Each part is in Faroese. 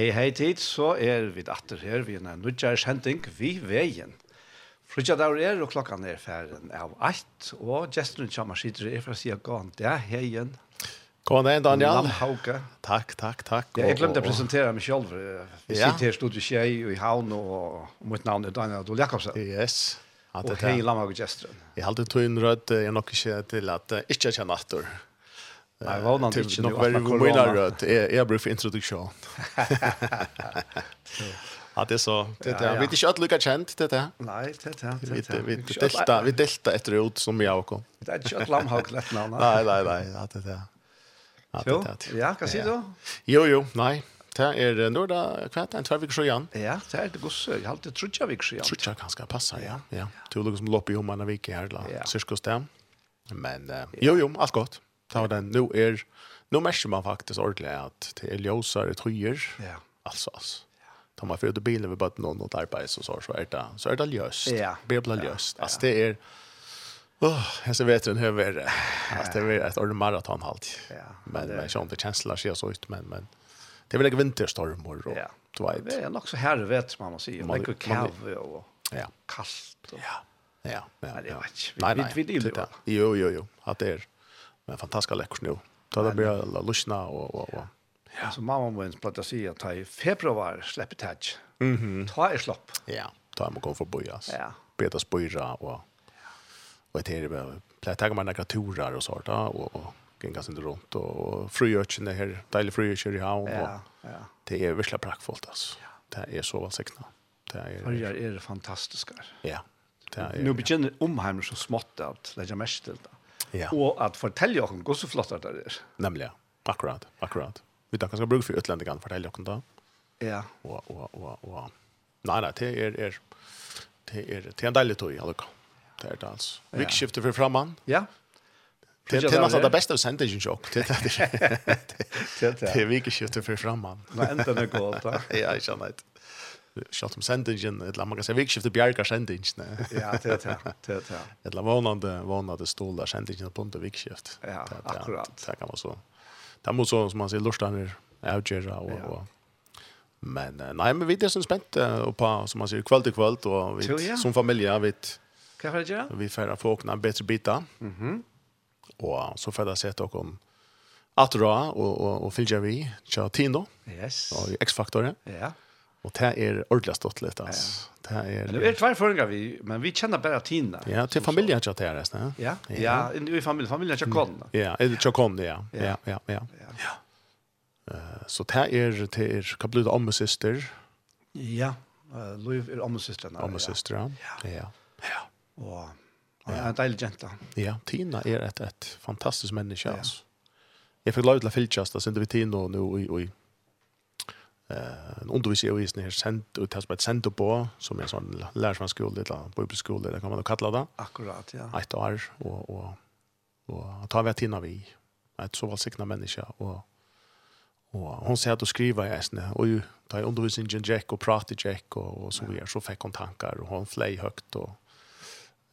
Hei, hei tid, så er vi datter her, vi er en nødgjærs henting, vi veien. Frutja der er, og klokkan er ferden av alt, og gesteren kommer sitter er for å si at gåan, det er heien. Gåan er Daniel. Hauke. Takk, takk, takk. Ja, jeg glemte å presentere meg selv. Vi ja. sitter her stod i Kjei og i Havn, og mitt navn er Daniel Adol Jakobsen. Yes. Og hei, lamma og gesteren. Jeg halte tog inn rød, jeg nok ikke til at ikke kjenne atter. Nej, vad någon inte nog väl mina jeg Jag brukar for introduksjon. Ja, det er så. Det är vi er ikke alle lykke kjent, det där. Nej, det är det. Vi vi delta, vi delta etter ut som jag også. Det är inte att lamhauk lätt namn. Nei, nei, nei, ja, det är. Ja, det är. Ja, hva sier du? Jo, jo, nei. Det er nå är hva er det, en två veckor så igjen? Ja, det er det gosse. jeg har alltid trutcha veckor så igen. Trutcha kanske passar, ja. Ja. Du lukar som lopp i om en her, la, då. Cirkus där. Men jo, jo, allt gott ta den nu är nu märker man faktiskt ordentligt att det är ljusare tröjor. Ja. Alltså alltså. Tar man för det bilen vi bara någon något arbete så så är det så är det löst. Ja. Bibla löst. Alltså det är Åh, jag ser vet du hur det Alltså det är ett ordentligt maraton halt. Ja. Men men jag det känslan ser så ut men men det blir en vinterstorm och då. Ja. Det är nog så här vet man måste säga. Like a cave och ja. kallt. Ja. Ja, ja. ja. Nej, nej. Vi vi det. Jo, jo, jo. Att det är Men fantastiskt läckert nu. Då det blir lyssna och och och. Ja, så mamma var ens platta sig att i februari släpper tag. Mhm. Ta i slopp. Ja, ta mig gå för bojas. Ja. Beta spojra och och det är väl platta man några turer och sånt och och gänga sig runt och fröjörchen det här deilig fröjörchen i havn och ja. Det är verkligen praktfullt alltså. Det är så välsignat. Det är det är fantastiskt. Ja. Det är Nu begynner omheimer så smått att lägga mest till det ja. og at fortelle dere hvor så flott det er. Nemlig, akkurat, akkurat. Vi tar kanskje bruk for utlendingen, fortelle dere da. Ja. Og, og, og, og. Nei, nei, det er, er, det er, det er en deilig tog, altså. Det er det altså. Ja. Vikskiftet for framman. Ja. Det är nesten det bästa sent engine shock. Det är det. Det är vikskiftet för framman. Nej, inte godt, da. Ja, jeg känner det. Kjalt om sendingen, eller man kan säga vikskiftet bjergar sendingen. Ja, det är det. Eller vanande, vanande stolar sendingen på inte vikskift. Ja, akkurat. Det kan man så. Det må så som man ser lustan är avgöra och, Men nei men vi er så spent och på som man ser kväll till kväll och vi som familie vi Kan jag göra? Vi får få åkna bättre bitar. Mhm. Mm och så får det se dere om att dra och och og fylja vi. Tja Tino. Yes. Och X-faktoren. Ja. Och det är ordentligt stått lite alltså. Det är Det är två förringar vi, men vi känner bara Tina. Ja, till familjen jag där nästan. Ja. Ja, i familjen familjen jag kom. Ja, är det jag kom ja. Ja, ja, ja. Ja. Eh så det är det är det om syster. Ja, eh Louis är om systern. Om syster, Ja. Ja. Ja. Och Ja, en deilig jenta. Ja, Tina er et, et fantastisk menneske, altså. Jeg fikk lov til å fylltjast, da sendte vi Tina nå i, i, i Eh, en undervis i avisen her sendt ut til et senter på, som er sånn lærersmannsskole, eller bibelskole, det kan man jo kalle det. Akkurat, ja. Et år, og, og, og, ta vi inn vi, et så valgsikna menneske, og, og hon sier at hun skriver i eisene, og jo, ta i undervisningen Jack, og prate Jack, og, og så videre, så fikk hun tankar, og hon flei høyt, og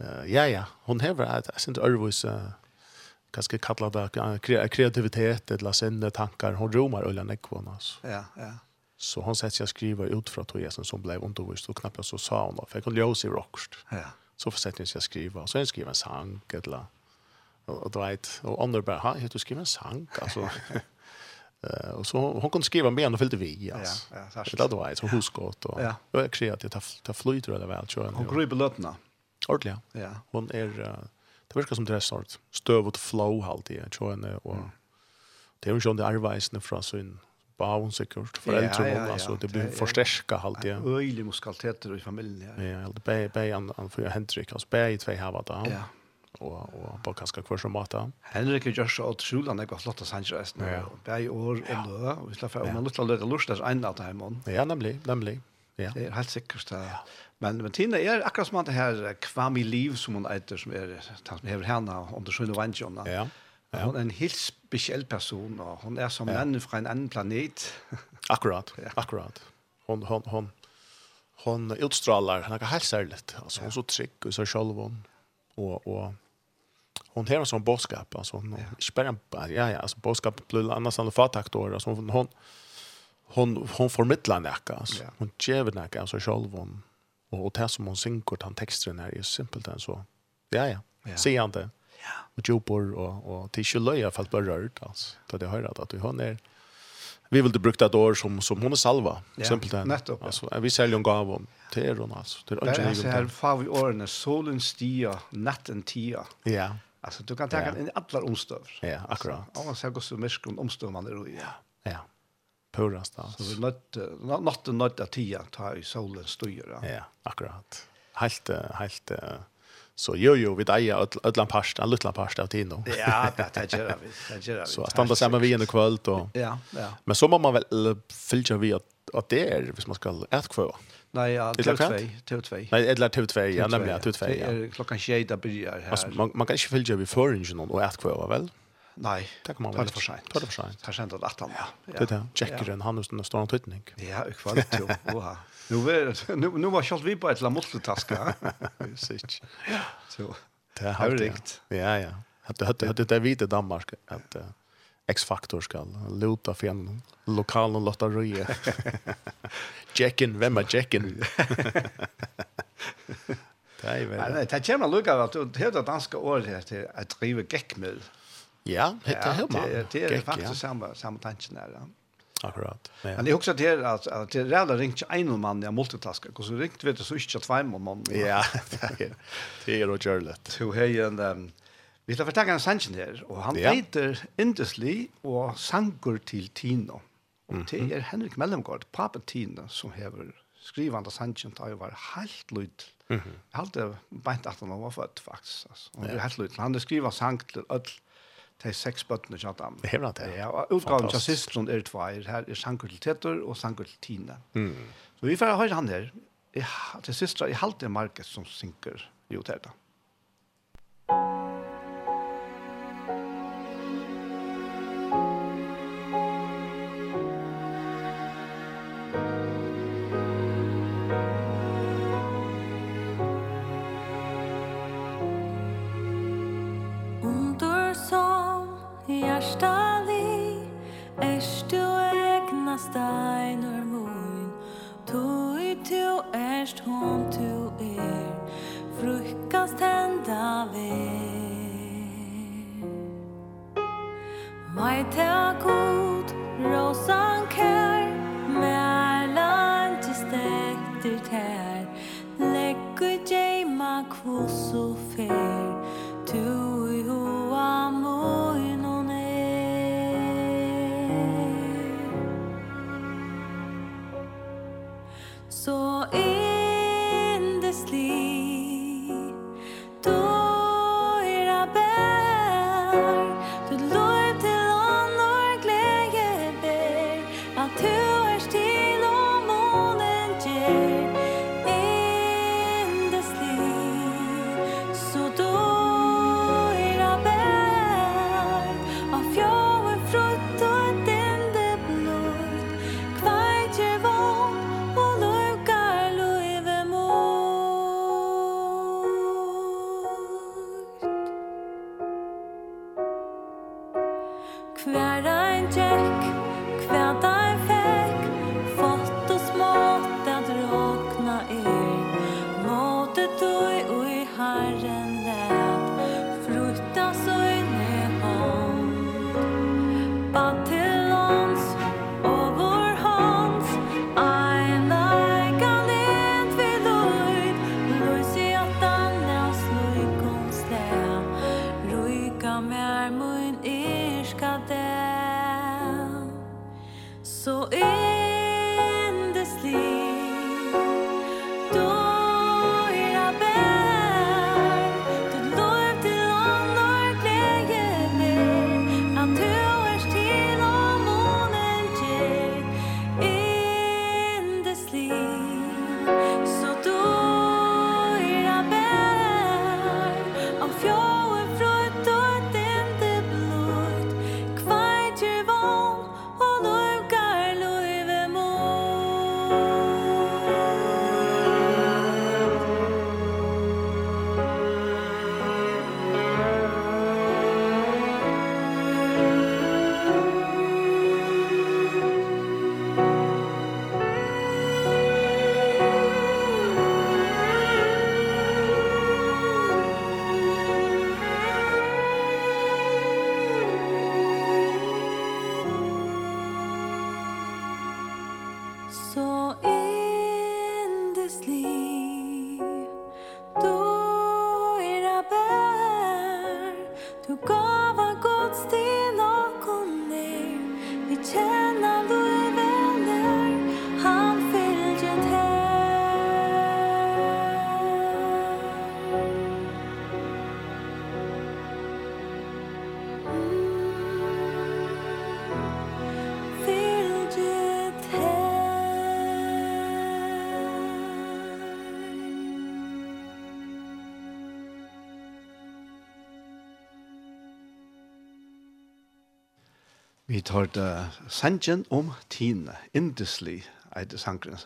uh, ja, ja, hon hever et, jeg synes, ørvis, uh, kanskje kalla det kreativitet, eller sinne tankar, hon romar øyne nekvån, altså. Ja, ja. Så hon sätter jag skriva ut för tog hon som blev undervist och knappt så sa hon då. För jag kunde i rockst. Ja. Så försökte jag skriva. Och så jag skriver en sang eller och då vet och andra bara ha jag du en sang alltså. Eh och så hon kunde skriva mer än fyllde vi alltså. Ja, ja, särskilt. Det var så huskott och ja. jag är kreativ ta flyter eller väl tror jag. Hon griper belötna. Ordliga. Ja. Hon är det verkar som det sort stöv och flow halt i tror jag och det är ju sån det arbetsne från sin barn säkert föräldrar ja, ja, ja, alltså det blir förstärka halt det. Öjlig muskaliteter i familjen. Ja, ja helt bä bä han han för Henrik alltså bä i två har då. Ja. Och och på kanske kvar som mata. Henrik är just så otroligt han har flott att resten. Ja. Bä i år ändå och vi släpper om man lust att lägga lust att en natt hem Ja, nämligen, nämligen. Ja. Det är helt säkert att Men men Tina är akkurat som att det här i liv som hon äter som är tant med henne under sjön och vanjorna. Ja. Ja. Hon är en helt speciell person och hon är som ja. från en annan planet. akkurat, ja. akkurat. Hon hon hon hon utstrålar hon är helt särskilt. Alltså hon är så trygg och så själv hon och och hon har en sån boskap alltså hon ja. ja ja alltså boskap blir annars än fataktor alltså hon hon hon hon förmedlar näka alltså ja. hon ger näka alltså själv hon och det som hon synkar han texten är ju simpelt än så. Ja ja. ja. Se han det och jobbar och och till skulle i fall på rört alltså. Då det hör att du har ner vi vill det brukt ett år som som hon är salva exempel där. Nettopp. Alltså vi säljer en gåva om till hon alltså. Det är inte så här far vi åren solen stia natten tia. Ja. Alltså du kan ta en alla omstöv. Ja, akkurat. Ja, så går så mycket om omstövande då. Ja. Ja. Purast Så vi nött natten nött tia tar solen styra. Ja, akkurat. Helt helt Så jo jo vi där ödla pasta, en liten pasta av tino. Ja, det gör vi. Det gör vi. Så att stanna samman vi en kväll då. Ja, ja. Men så må man väl fylla vi att att det är hvis man ska äta kvar. Nej, ja, till två, till två. Nej, eller till två, ja, nämligen till två. Klockan 6 där börjar här. Man man kan inte fylla vi förringen och äta kvar väl? Nei. det kan man kommer väl for sent. Tar det för sent. Tar sent at att han. Ja, det där. Checkar en han utan står en tryckning. Ja, jag kvar det. Oha. Nu var nu nu var kjalt vi på ett la multitaska. Sitt. Så. Det har rikt. Ja, ja. Hade hade hade det vita Danmark att X-faktor skal luta för en lokal och låta röja. Jacken, vem är Jacken? Det är väl. Nei, det känner lucka at du heter danska ordet här til att drive gekkmiddel. Ja, det är hemma. Det är faktiskt samma samma tanken där. Ja. Akkurat. Ja. Men det är också det här att, att det är rädda ringt en man jag multitaskar. Och så ringt vet du så inte två man. Ja, det är det gör lätt. Så hej en vi skal fortelle en sannsyn her, og han ja. heter Indusli og sanger til Tino. Och det er Henrik Mellemgaard, pappa Tino som hever skrivande sannsyn til å være helt lyd. Mm -hmm. Helt beint at han var født, faktisk. Altså. Han er helt lyd. Han skriver sank till öll Det er seks bøttene kjent ham. Det er blant det. Ja, og utgaven til Sistron er tveir. Her er Sankur til Tetor og Sankur til Tine. Mm. Så vi får høre han her. Til Sistra, i halte er Market som synker i hotellet. hjärsta li Erst du egna steinur mun Tui tu erst hon tu er Frukkast henda ver. Mai ta god rosan kär Märlan till stekter tär Läggu djema kvosso fer. Vi tar det sangen om Tine, Indesli, eit sangren.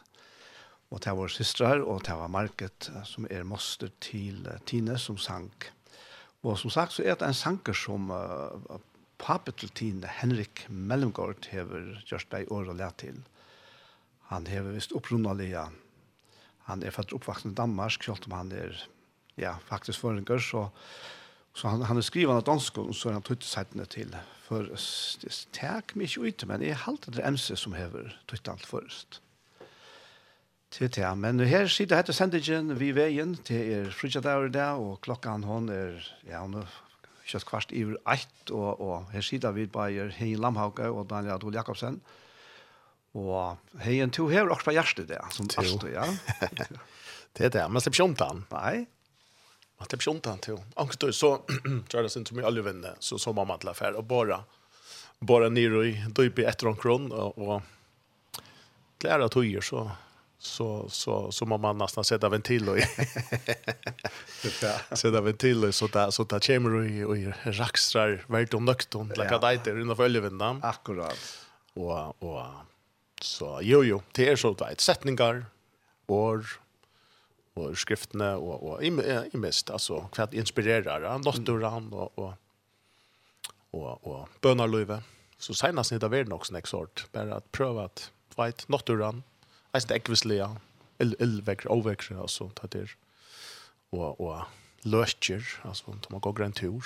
Og det var systrar, og det var Market, som er moster til Tine som sang. Og som sagt så er det en sanger som uh, papet til Tine, Henrik Mellomgård, hever gjørst deg år og lett til. Han hever vist opprunnalige. Han er fatt oppvaksen i Danmark, selv om han er ja, faktisk forengar, så Så han, han er skriven av dansk, og så er han tøyt settene til. For det tek meg ikke ut, men jeg halte det MC som hever tøyt alt først. Til til, men her sitter hette sendingen vi veien til er frutjadaur i og klokkan hon er, ja, hon er kjøtt kvart i eit, og, og her sitter vi bare Hei Lamhauke og Daniel Adol Jakobsen. Og Heien, to hever også fra hjertet der, som alltid, ja. det er det, men slipper ikke om den. Nei, Man släpper sig undan till. då så tror jag sen som mig alla vänner så så man till affär och bara bara ner i dypa ett ron kron och och klara tojer så så så så man nästan sätta ventil och sätta ventil och så där så där chamber och och raxstrar vart om nökton lika dejter under följevindan. Akkurat. Och och så jo jo det är så där sättningar och skriftene och och i mest alltså kvart inspirerer, han? Dottoran och och och och bönarlöve så senast nita världen också nästa sort. Bara att pröva att fight dottoran alltså ekvislia el el väck overväck alltså det där och och løkker, alltså om man går grand tur,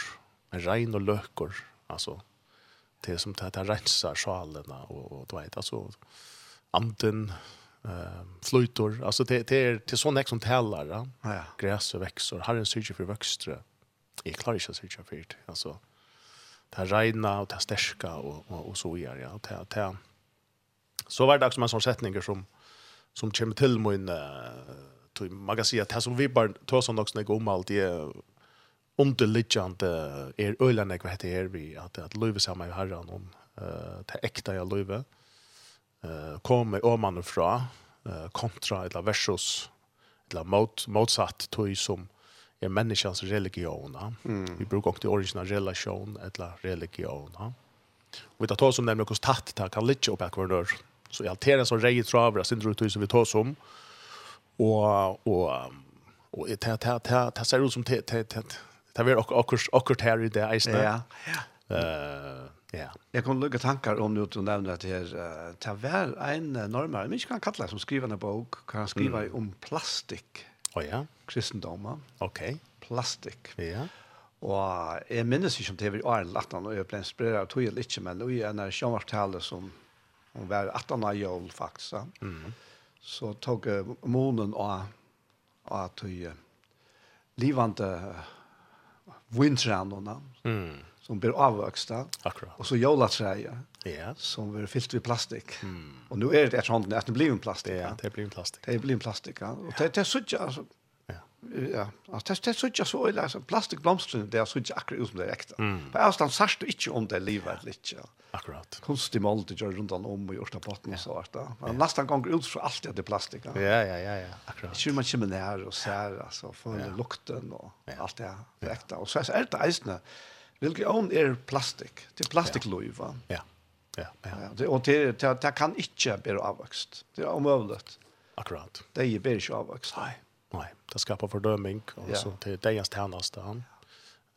en rein och lökor alltså det som tar renser sjalene, og, och du vet alltså anden eh flytor. Alltså det, det är till sån som tällar. Ja? Ja. Gräs och växer Har en syrje för växter. är klarar inte syrje för det. Alltså det här regna och det här stärska och, och, och så vidare. Ja? Det, det, så var det också en sån sättningar som som kommer till min uh, tog magasin att här som vi bara tar sån också när om allt är underliggande är ölarna vad heter det vi att att löva samma i herran om eh det äkta jag löva eh kommer oman fra eh kontra eller versus eller mot motsatt tog som är människans religion. Mm. Vi brukar också original relation eller religion. Och vi tar som nämligen kost tatt där kan lite upp akvardör. Så i alteren som rejer travar sin drut som vi tar som och och och det det det det ser ut som det det det det är också också här i det isna. Ja. Ja. Eh Ja. Jeg kan lukke tankar om nu du nevner at her, uh, det var en uh, normare, men ikke kan kalla som skriver en bok, kan han skriva mm. om plastik. Å oh, ja? Kristendomma. Ok. Plastik. Ja. Og jeg minnes ikke om det var i åren 18, og jeg ble inspireret av tog litt, men det i en av sjønvartale som hun var 18 av jul, faktisk, mm. så tog uh, månen av, av tog uh, livande vintrannene. Mm som blir avvöxta. Akkurat. Och så jolaträja. Ja. Som blir fyllt med plastik. Mm. Och nu är det ett sånt att det blir en plastik. Ja, det blir en plastik. Det blir en plastik, ja. Och det, det är så alltså, Ja. Ja. Alltså det, det är så så illa. Alltså, plastikblomstren, det är så inte akkurat ut som det är äkta. Mm. På avstånd särskilt du inte om det livet lite. Ja. Akkurat. Konstig mål det gör runt om och gjort av botten och så. Ja. Men nästan gånger ut så allt att det är plastik. Ja, ja, ja. ja. Akkurat. Kör man kommer ner och ser, alltså, för ja. lukten och allt det, är äkta. Och så är det ägstna. Religion er plastik. Det er plastikløyv, va? Ja. Ja, ja. ja det, og det, det, det kan ikke bli avvokst. Det er omøvelig. Akkurat. Det blir ikke avvokst. Nei. Nei, det skapar fördömning och ja. så till deras tjänaste han.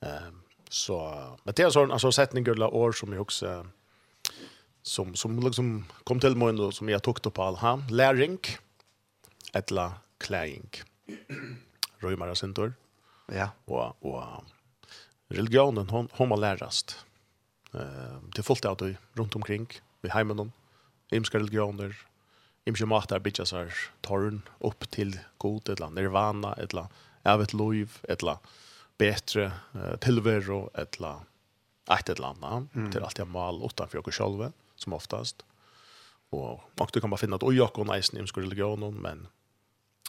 Ehm så men det är sån alltså sättning eller år som jag också som som liksom kom till mig då som jag tog upp all han läring ettla kläing. Rymar sentor. Ja. Och och religionen hon, hon har lärast. Eh, det är fullt av det runt omkring, vid heimen, imska religioner, imska matar bitchas här, torn upp till god, ett land, nirvana, ett land, av ett liv, ett land, bättre eh, tillvaro, ett land, ett ett land, mm. till allt jag mal utanför oss själva, som oftast. Och, och du kan bara finna att oj, jag och nice imska religionen, men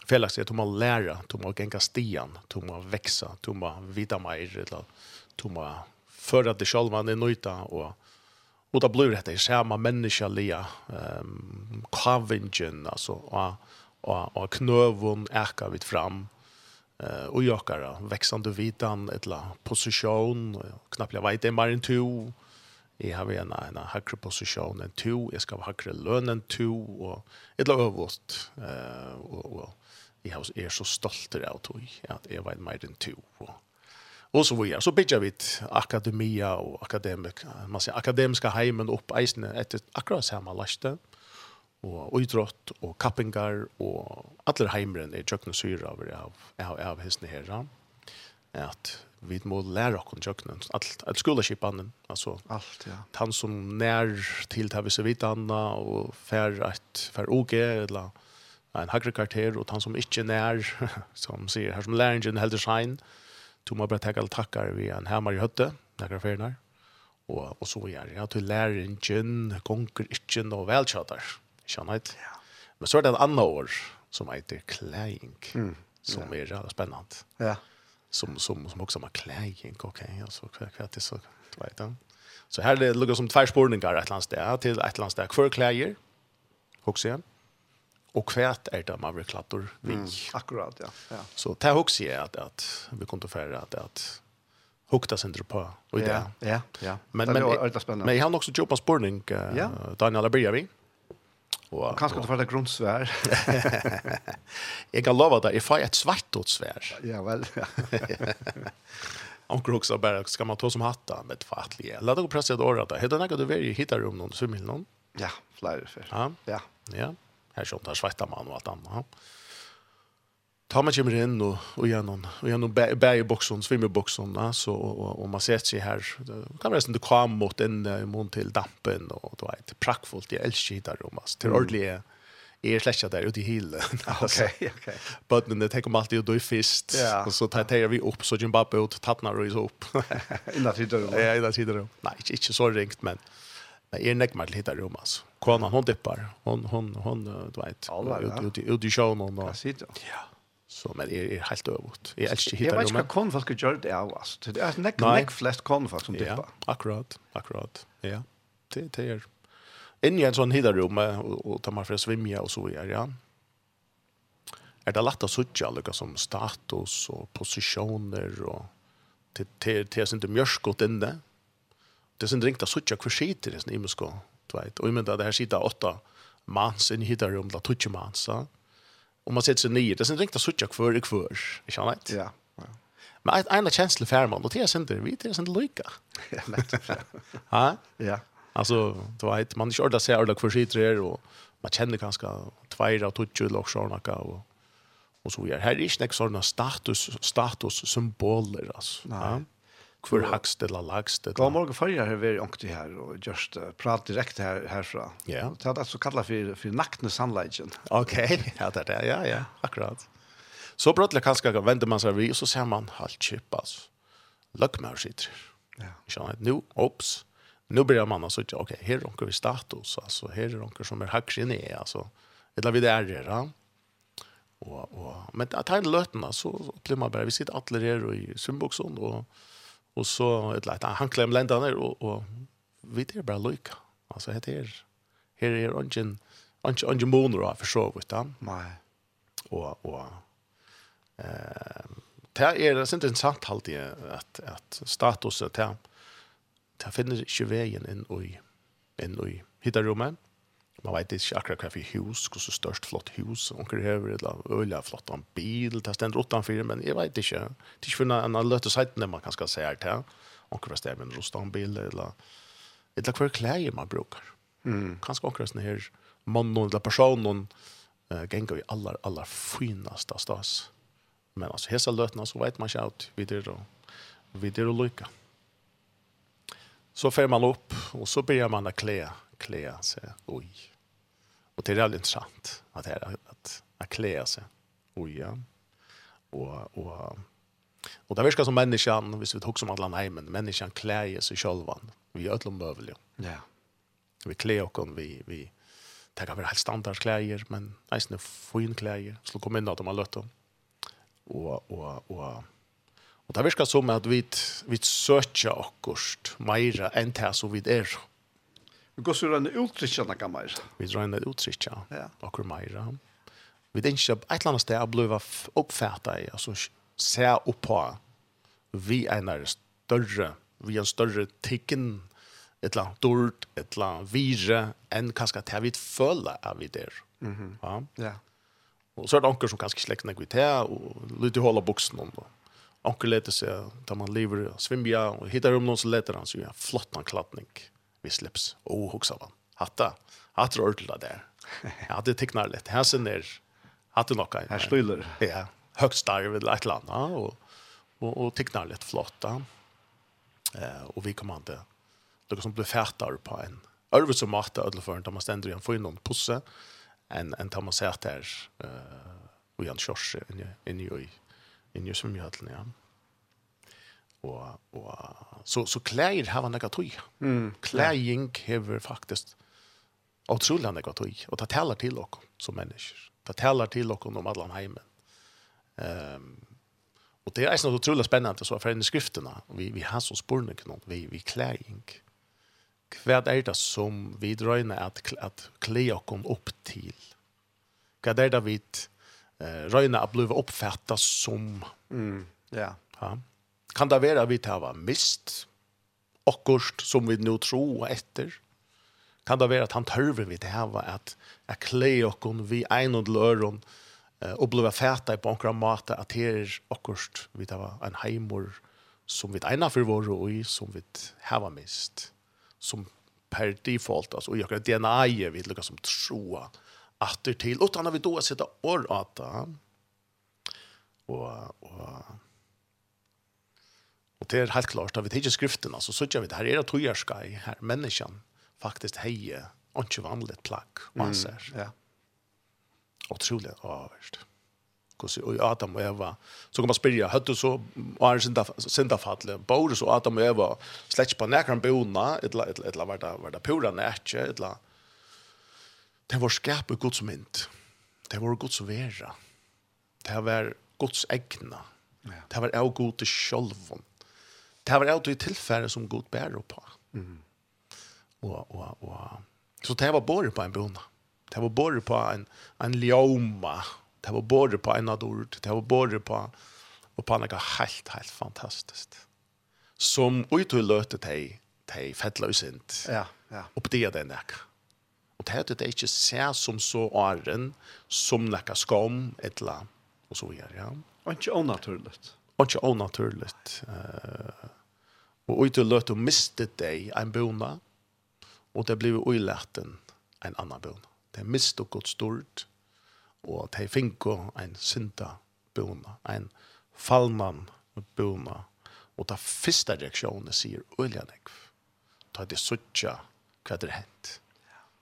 felaktigt att man lära, att man gänga stian, att man växa, att man vita mer, att man föra det själv man är nöjda och och då blir det samma människa lia ehm kavingen alltså och och och knövon ärka vid fram eh och jakar växande vitan ettla position knappt jag vet det mer än två i har en en högre position enn to, jag ska ha högre lön än två och ettla överst eh og, og jeg er så stolt av tog, at jeg var mer enn to. Og, og så videre. Så bygger vi akademia og akademik, man sier, akademiska heimen opp eisene etter akkurat samme laste, og idrott og kappingar og alle heimeren er tjøkken syre av, av, av, av hessene her. At vi må lære oss om tjøkkenen, alt, alt skoleskipanen, altså alt, ja. han som nær til til vi ser vidt og fer et, fer OG, eller en högre karakter och han som inte när som säger här som läraren helder design tog man bara tacka tackar vi en här i hötte några där och och så gör ja till läraren konkur inte och välchatar känner ja. Men så är det en annat år som heter kläing mm. som är jävla spännande ja. Som som som också har kläing okej alltså kvart det så? Vet jag så här det lukar som två spårningar ett landsdag till ett landsdag för kläger också igen och kvärt är det man vill klattor vi. Mm, akkurat, ja. ja. Så det här också är att, att vi kommer att färra att, att hukta centrum på och det. Ja, ja. Men, det men, är, spännande. men jag har också jobbat spårning, uh, ja. Daniel Abriavi. Och, Kanske du för det grundsvär. jag kan lova det, jag får ett svartåt svär. Ja, väl. Om kroks också bara ska man ta som hatta med fatlige. Låt dig pressa det året. att det. Hittar du hittar rum någon summill någon? Ja, flera. Ja. Ja. Ja här som där svettar man och allt annat. Ta man kommer in och och igenom och igenom bergboxen, svimmerboxen va så och, och man ser sig här kan man inte komma mot en uh, mån till dampen och då är det praktfullt i älskidar och massor till ordliga är släcka där ute i hillen. Okej, okej. Men det tar man alltid då i fist och så tar tar vi upp så Zimbabwe ut tappnar och så upp. Innan sidan. Ja, innan sidan. Nej, inte så ringt men men är näck mal hittar rum altså konan hon dippar. Hon hon hon du vet. Ut ut ut i showen hon. Ja. Så men är är helt övert. Jag älskar hitta. Jag vet inte kon vad ska göra det är alltså. Det är näck näck flest kon vad som dippar. Ja, akkurat. Akkurat. Ja. Det det är in i en sån hitta rum och ta man för svimja och så vidare. Ja. Är det lätt att söka lika som status och positioner och till till till inte mjörskot inne. Det är sin ringt att söka kvarsitter i sin imusko du vet. Och men där här sitter åtta mans i hittar rum där tutsch mans. Ja? Och man sätter sig ner. Det är inte riktigt sucha kvar i kvar. Jag känner inte. Ja. Men en en känsla för man och det är inte vi det är inte lika. Ja, lätt. Ja. Ja. Alltså du vet man inte ordar sig ordar kvar sitter och man känner ganska tvåra av tutsch och såna och och så är här är inte såna status status symboler alltså. Nej. Ja kvar hakst eller lagst. God morgon förra har vi ångte här och just uh, prat direkt här herfra. Ja. Det er alltså kallat för för nackne sannleggen. Okej. ja, det där. det, ja, ja, akkurat. Så brottelig kanskje vender man sig vid, så ser man halt chippas. altså. Løkmer sitter. Ja. Så att nu ops, nu börjar man alltså okej okay, här ronkar vi status alltså här ronkar som är hackar ner alltså eller vi där det och och men att ta en lötna så upplever man bara vi sitter alla där och i symboxon och Och så ett lätt han klem lända ner och och vi det bara lucka. Alltså det är här är ungen ungen ungen boner för så vet han. Nej. Och och eh det är det inte intressant halt det att att statusen där ta finner ju vägen in i in i hittarummen. Mm man vet ikke akkurat hva for hus, hva så størst flott hus, onker hever, eller øyla flott en bil, det stender utenfor, men jeg vet ikke. Det er ikke for en løte seitene man kan skal se her til, onker hva steder en rostan bil, eller, eller hva klær man brukar. Mm. Kanskje onker hva her mannen eller personen uh, ganger i aller, aller finaste stas. Men altså, hese løtene, så vet man ikke alt videre og, videre og lykke. Så fer man opp, og så begynner man å klæ, klæ seg, oi, Og det är veldig interessant att det er att att klä sig. Och ja. Og, och og det virker som människan, visst vi tog som alle nej men människan seg sig. Vi är det övliga. Ja. Vi klär och vi vi tar över helt standardkläder men nästan fin kläder. så kom in att de har lött dem. Och och och Och det verkar som att vi, vi söker akkurat mer än det som vi är. Vi går så rønne utrykja nakka meira. Vi rønne utrykja ja. okkur meira. Vi tenker at et eller annet sted er bliva oppfæta i, altså se oppa vi en er større, vi en større tikken, et eller annet dård, et eller annet vire, enn kanskje til vi føler er vi der. Mm -hmm. ja? ja. Og så er det anker som kanskje slekten ikke vi til, og litt i håla buksen om det. Anker leter seg, da man lever og svimmer, og hittar om noen som leter han, så gjør han flott anklatning. Mm vi slips. Och huxa va. Hatta. Hatta ortla där. Ja, det tecknar lätt. Här sen där hatta nog en. Här stöler. Ja. Högst där vid ett land ja och och, och tecknar lite flotta. Eh och vi kommer inte. Det som blev färtar på en. Över som Marta ödla för att man ständer igen får in någon pusse en en tar man sig att där eh och Jan Schorsch in i in i in i som jag hade ja og, og så, så klær har man nekka tøy. Mm. Klæring har faktisk utrolig nekka tøy, og det taler til dere som mennesker. Det taler til dere om alle heimen. Um, og det er så utrolig spennende, så for for skriftene, vi, vi har så spørning noen, vi, vi klæring. Hva er det som vi drøyner at, at klæ dere opp til? Hva er det vi uh, røyner at bli oppfattet som? Mm. Ja. Ja. Kan det være vi tar mist? Akkurat som vi nå tror etter? Kan det være at han tørver vi hava at jeg kler okken vi en og løren og blir fæta på akkurat mat at her er akkurat vi tar en heimor som vi egnar for vår og som vi har mist. Som per default, altså og akkurat DNA-et vi lukkar som troa atter til, utan at vi då sitter år at det. Og, og Og det er helt klart, da vi tenker skriftene, så sier vi det her er at togjerska i her. Menneskene faktisk heier og ikke vanlig plagg, og han ser. Mm, ja. Otrolig avhørst. Og Adam og Eva, så kan man spyrja, høttu så, og er syndafallet, Boris og Adam og Eva, slett på nekran bona, etla, etla, etla, var det, var det pura nekje, etla, det var skapet Guds mynd, det var Guds vera, det var Guds egna, det var av Guds sjolvun, det var alltid tilfære som god bär på. Mm. Och, och, och. Så det var både på en bona. Det var både på en, en ljoma. Det var både på en adord. Det var både på, og på något helt, helt fantastiskt. Som utlöte dig de fettla. Ja, ja. Og på det er det nekka. Og det er det ikke se som så åren, som nekka skam, etla, og så videre, ja. Og ikke onaturligt. Og ikke onaturligt. Uh, Og ut og løt og mistet deg en bona, og det ble uilæten en annan bona. Det mistet godt stort, og det finko en synda bona, en fallmann bona, og det første reaksjonen sier uilænek. ta det suttja hva det er hent.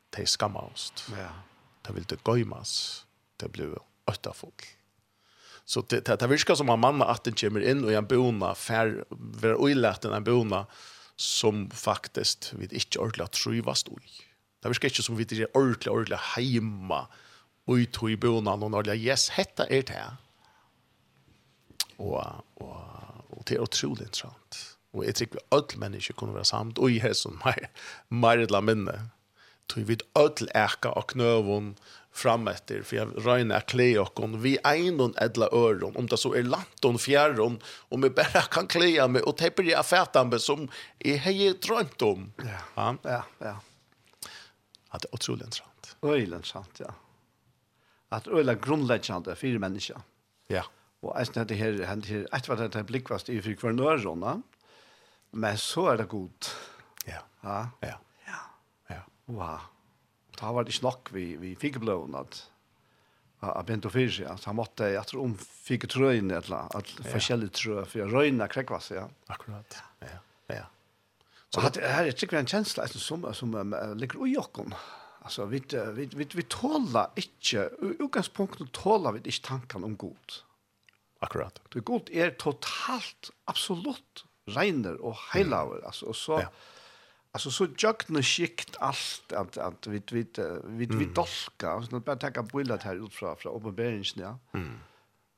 Det er skamma oss. Ja. Det vil det gøymas. Det blir øttafolk. Så det, det, det virker som en mannen at den kommer inn og en bona, fer, ver uilæten en bona, som faktisk vi ikke ordentlig trøyvast ui. Det virker ikke som vi ikke ordentlig, ordentlig heima ui i bona, og når yes, hetta er det. Og, og, og det er utrolig interessant. Og jeg tror alle mennesker kunne være samt, og i her som mer, mer eller minne. Tog vi alle eka av knøvun, fram efter för jag röjna klä och vi en edla öron om det så är lanton fjärron om vi bara kan klä med och täpper jag fätan som är hej drömt om. Ja. Ja, ja. Att det är otroligt sant. Otroligt sant, ja. Att det är grundläggande för människa. Ja. Och alltså det här det här ett vad det blickvast i för kvar såna. Men så är det gott. Ja. Ja. Ja. Ja. Wow. Da var ikke nok vi, vi fikk blån at av bent og fyrt, seg. Så han måtte, jeg tror, om fikk trøyene, et eller annet, forskjellige trøy, for røyene krekva seg, ja. Akkurat, ja, ja. Så det her er sikkert en kjensla som, som ligger ui okken. Altså, vi, vi, vi, vi tåler ikke, utgangspunktet tåler vi ikke tankene om god. Akkurat. Det god er totalt, absolutt, regner og heilaver, altså, og så... Ja alltså så jökna skikt allt att att vi vi vi vi dolka så att bara ta bullet här ut från från uppenbarelsen ja. Mm.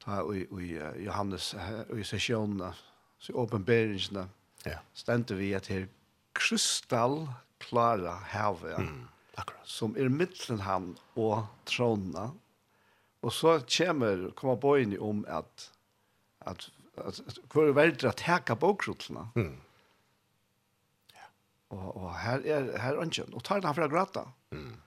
Ta och och Johannes och sessionen så uppenbarelsen ja. Ständer vi att här kristall klara havet. Mm. Akkurat. Som är mitten han och tronna. Och så kommer komma på in om att att att kvar vart att häcka bokrotlarna. Mm Og, og her er her er ønsken. Og tar den fra grata. Mm.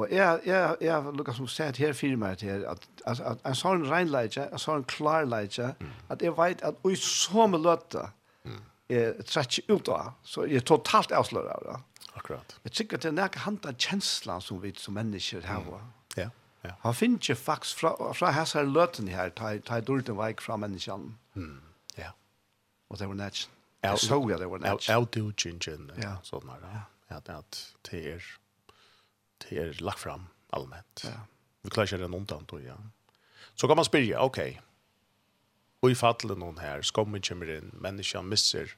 Og jeg, jeg, jeg lukker som sett her fyrir meg til at, at, at en sånn regnleitje, en sånn klarleitje, mm. at jeg vet at ui så med løte mm. jeg trekker ut av, så jeg er totalt avslører av det. Akkurat. Jeg tykker at det er nærke hand av kjenslan som vi som mennesker har. Mm. Ja, ja. Han finner ikke faktisk fra, fra hans her løten her, ta, ta dårlig veik fra menneskene. Mm. Ja. Og det var nærkjen. Jag såg att det var en edge. Outdoor-gingen, sådana. Ja. At at det er, det er lagt fram allmänt. Ja. Vi klarar den undan då, ja. Så kan man spyrja, ok. Og i fallet noen her, skommen kommer inn, människan misser,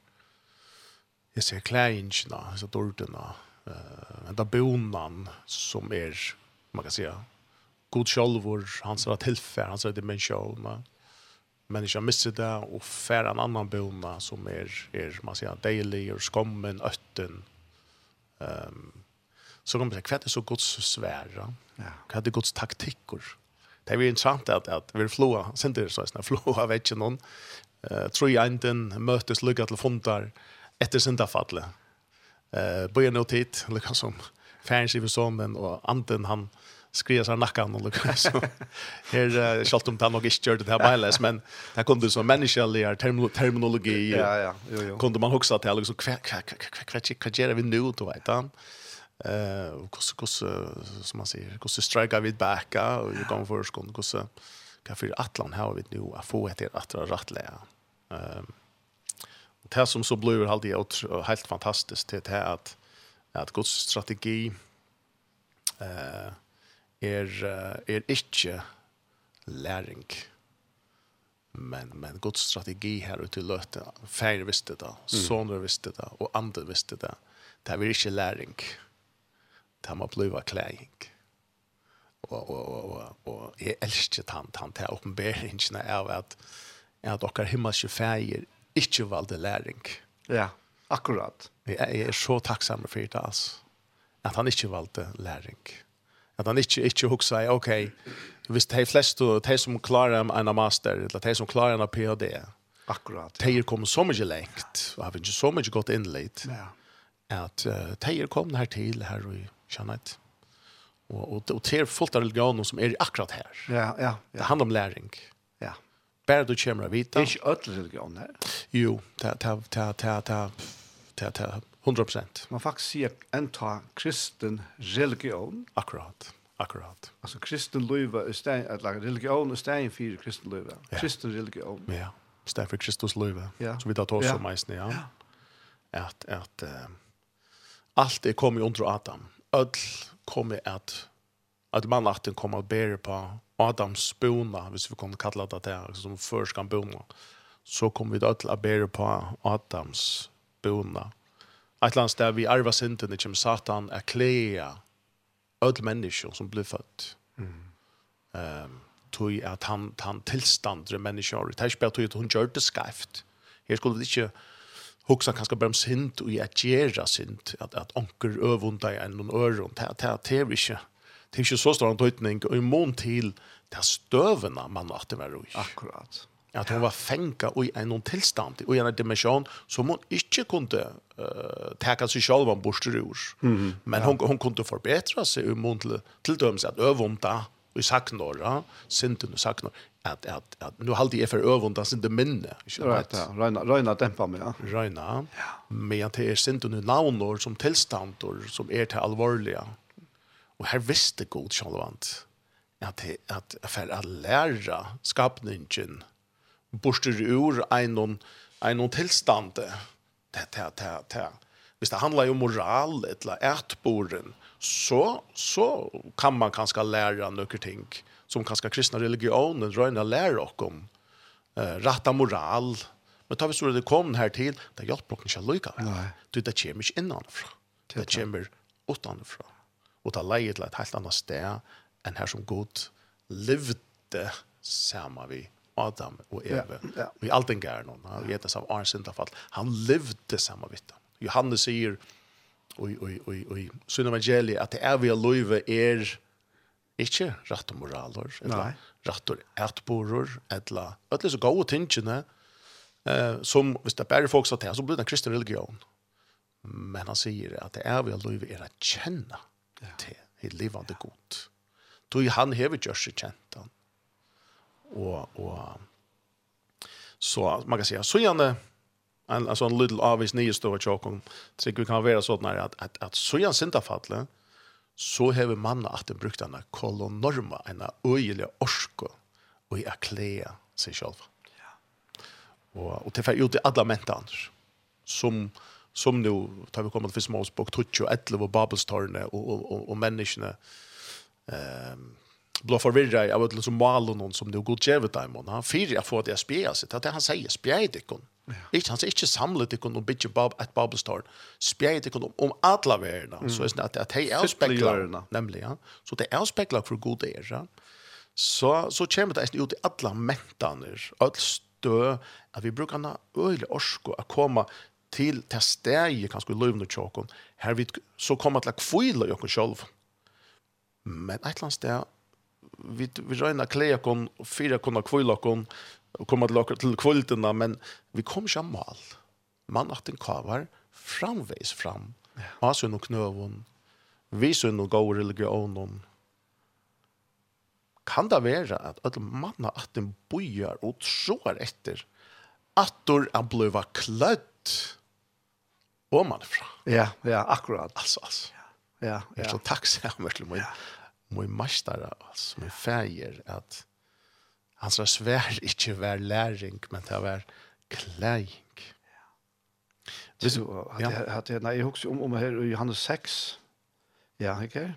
jeg ser kläingarna, så dorterna, eh uh, enda bonan som er, man kan säga, god självor, hans er tillfär, hans rätt dimension, människa missar det og fär en annan bona som är är man sier, daily och skommen ötten. Ehm um, så kommer det kvätt så gott så svära. Ja. Hade gott taktikker? Det är ju intressant att at vi floa sen det så snä floa vet ju någon. Eh tror jeg inte möttes lucka till fondar efter senta fallet. Eh börjar tid lucka som færens i försonen och anten han skria sig nackan och liksom så här uh, skalt om han nog inte gjorde det här bailes men där kunde som mänskliga term terminologi ja ja jo jo. kunde man huxa till liksom kvä kvä kvä kvä kvack gör vi nu då vet han? Eh kus kus som man säger kus strike vid backa och ju kommer först kunde kus kan för Atlant har vi nu att få ett att rättlägga ehm och det som så blev halt det helt fantastiskt det här att att Guds strategi eh er, er ikke læring. Men, men god strategi her ute i løte, færre visste det, soner visste det, og andre visste det. Det er inte læring. Det må bli klæring. Og, og, og, og, og jeg elsker han, han til åpenberingene av at, at dere himmelske færger ikke valgte læring. Ja, akkurat. Jeg, jeg er så takksom for det, altså. At han ikke valgte læring. Ja Att han inte, inte huxar, okej, okay, visst de flesta, de som klarar en master, eller de som klarar en PhD, Akkurat. De Tejer kom så mycket längt och har inte så mycket gått inlejt. Ja. Att uh, de tejer kom här till här i Kjannhet. Och, och, det tejer fullt av religioner som är akkurat här. Ja, ja, ja. Det handlar om läring. Ja. Bara du kommer att vita. Det är inte ödel religioner. Jo, ta ta 100%. Man faktisk sier en ta kristen religion. Akkurat, akkurat. Altså kristen løyve er stein, eller religion er stein for kristen løyve. Ja. Kristen religion. Ja, stein for Kristus løyve. Ja. Så vi tar oss ja. om meisen, ja. ja. At, at uh, alt er kommet under Adam. Öll kommer at, at mannlaten kommer at bære på Adams bona, hvis vi kan kalla det det, som først kan bona, så kommer vi ødel at bære på Adams bona. Et land sted vi arva synden, det kommer satan er klea öll mennesker som blir født. Mm. Um, tog at han, han tilstandre mennesker. Det er ikke bare tog at hun gjør det skreft. Her skulle vi ikke hugsa kanskje bare om synd og at gjøre synd, at, at onker øvunda i en øron. Det, det, det er ikke det er ikke så stor en tøytning. og i mån til det er støvene man at det i. roi. Akkurat. At hun var fengt i en tilstand, i en dimensjon, som hun ikke kunne uh, teka seg selv om borster ur. Men hun, hun kunne forbedre seg om hun til, til dømes at øvunda i saknåra, synden i saknåra, at, at, at nu halde jeg for øvunda sin det minne. Right, ja. Røyna, røyna dempa meg, ja. Røyna, ja. men at det er synden i navnår som tilstandor som er til alvorlige. Og her visste god sjalvant at, at, at for å lære skapningen borster ur en en tilstand det det det det hvis det handler om moral eller ätboren så så kan man kanske lära noen ting som kanske kristna religionen röna lære och om eh rätta moral. Men tar vi så det kom här till det hjälper inte att lycka nej du det kommer inte innanfra det kommer utanfra och det lägger til et helt annat sted än här som god levde sammen vi Adam og Eve. Ja, ja. I allt den gärna. Han vet av Arne fall. Han levde samma vitt. Johannes säger oj oj oj oj syna evangeliet att det är vi löve är ikke rett og moraler eller rett og etborer, eller eller så goda tingene eh som hvis det bare folk sa til, så blir det kristen religion. Men han säger att det är vi löve är att känna det. livet är det gott. Då han hever gjør seg kjent han og og så man kan säga så gärna en alltså en little obvious nya stora chokom så vi kan vara sådana när att att att så gärna synda fallet så har man att den brukt den kolonorma en öjlig orsko och i aklea sig själv. Ja. Och och det får ut i alla mentans som som nu tar vi kommer till smås bok 11 och Babelstorne och och och människorna ehm blå förvirra jag vet liksom malen någon som det går jävligt där man han fyra får det spela sig. Det han säger spjäd ikon inte han säger inte samlet ikon och bitch bob at bubble star spjäd ikon om alla världen så är det att att hej avspeglar nämligen. Så det avspeglar för god ja. så så kommer det ut i alla mentaner all stö att vi brukar na öle orsko att komma till testej kanske lövna chokon här vi så kommer att la kvila och själv. Men ett landsdag vi vi röna klä kon fyra kunna kvilla kon och komma till till kvällarna men vi kom ju mal. Man att den kavar framväs fram. Ja. Asu nog knövon. Vi så nog går religionen. Kan det være at at manna at den bojar og tror etter at då er bliva klött. og man fra. Ja, ja, akkurat. Altså, altså. Ja, ja. ja. Så tack til meg. Ja min mestare, altså min feir, at han sa svær inte vær læring, men det var kläring. Ja. Du, ja. Hade, hade, nei, jeg husker om, om här Johannes 6. Ja, ikke? Okay.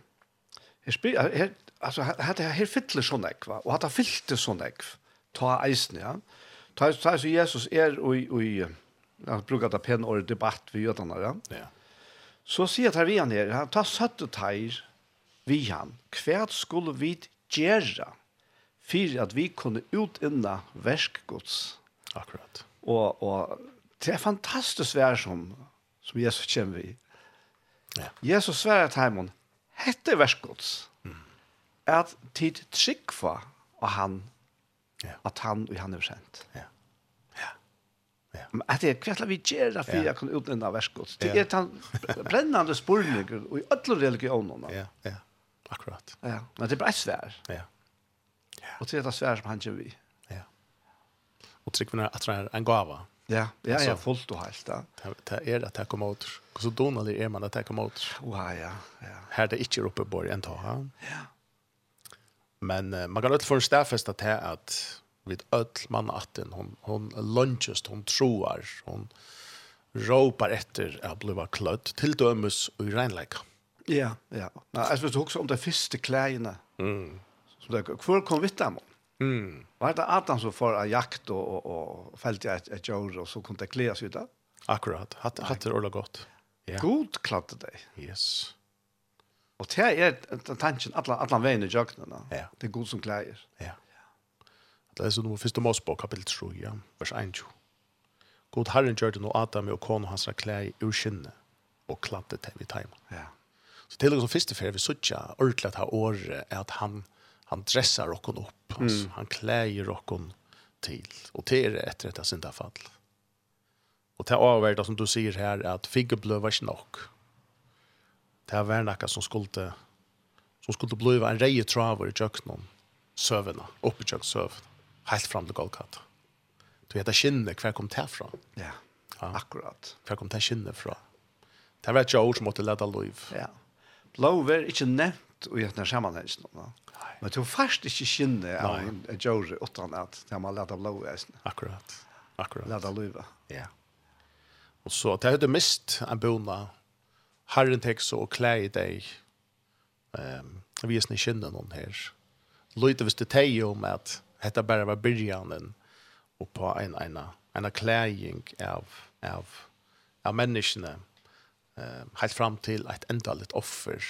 Her spyr, her, altså, her, her fyller sånn ekva, og her fylte sånn ekva, ta eisen, ja. Ta, ta så Jesus er og, og han bruker det pen året debatt ved jødene, ja. ja. Så sier det her vi han her, han tar søtte teir, vi han, hva skulle vi gjøre for at vi kunne utinna verskgods? Akkurat. Og, og det er fantastisk vær som, som Jesus kommer i. Ja. Jesus sverre til Heimon, hette verskgods, mm. at tid tryggva av han, ja. at han og han er kjent. Ja. Ja. Ja. Men at det er kvart vi gjør for jeg kan utinna verskgods. Det er den brennende spurninger og i alle religionene. Ja, ja. Akkurat. Ja, men det er bare et svær. Ja. ja. Och det är ett svär som han gör vi. Ja. Och tryckvinna är att det er en gava. Ja, ja, ja, fullt og helt. Ja. Det är det här kommer ut. Så donalig är man att det kommer kommer åter. Ja, ja, Her Här det inte oppe uppe på en tag. Ja. ja. Men uh, man kan inte få en stedfest att det är att vid öll man atten hon hon lunches hon troar hon ropar efter at bliva klött till dömes och i Mm Ja, ja. Men jeg vet også om de første klærene. Mm. Som det, hvor kom vi dem? Mm. Var det Adam som får av jakt og, og, og felt i et, et jord, og så kunne det klæres ut av? Akkurat. Hatt, hatt det ordentlig godt. Ja. God kladde deg. Yes. Og det er tanken, alle, alle veien i jøkkenen. Ja. Det er god som klærer. Ja. Det er så nummer første Mosebok, kapittel 3, ja, vers 1. God Herren gjør det nå Adam og kone hans klær i urkinnet og kladde til vi timen. Ja. Så till och som första för vi sötja ordlat ha år att han han dressar och hon upp. Alltså, mm. Han kläjer och hon till. Och det är ett syndafall. sent fall. Och det avvärda som du säger här att figge blöva snack. Det var något som skulle som skulle bli en reje traver i köknen. Sövna, uppe i kökssöv. Helt fram till golvkatten. Du vet att skinne, hver kom det fra? Ja, akkurat. Hver kom det skinne fra? Det var et år som måtte leda liv. Ja lov er ikke nevnt i denne sammenhengen. No? Men du først ikke kjenner av en jord utan at det man leder lov er. Akkurat. Akkurat. Leder lov. Ja. Og så, det er det mest en bona. Herren tek så og klær i deg. Um, vi er kjenner noen her. Løyte hvis det teg om at dette bare var byrjanen og på en, en, en, en klæring av, av, av menneskene. Ja eh, helt fram till ett endaligt offer.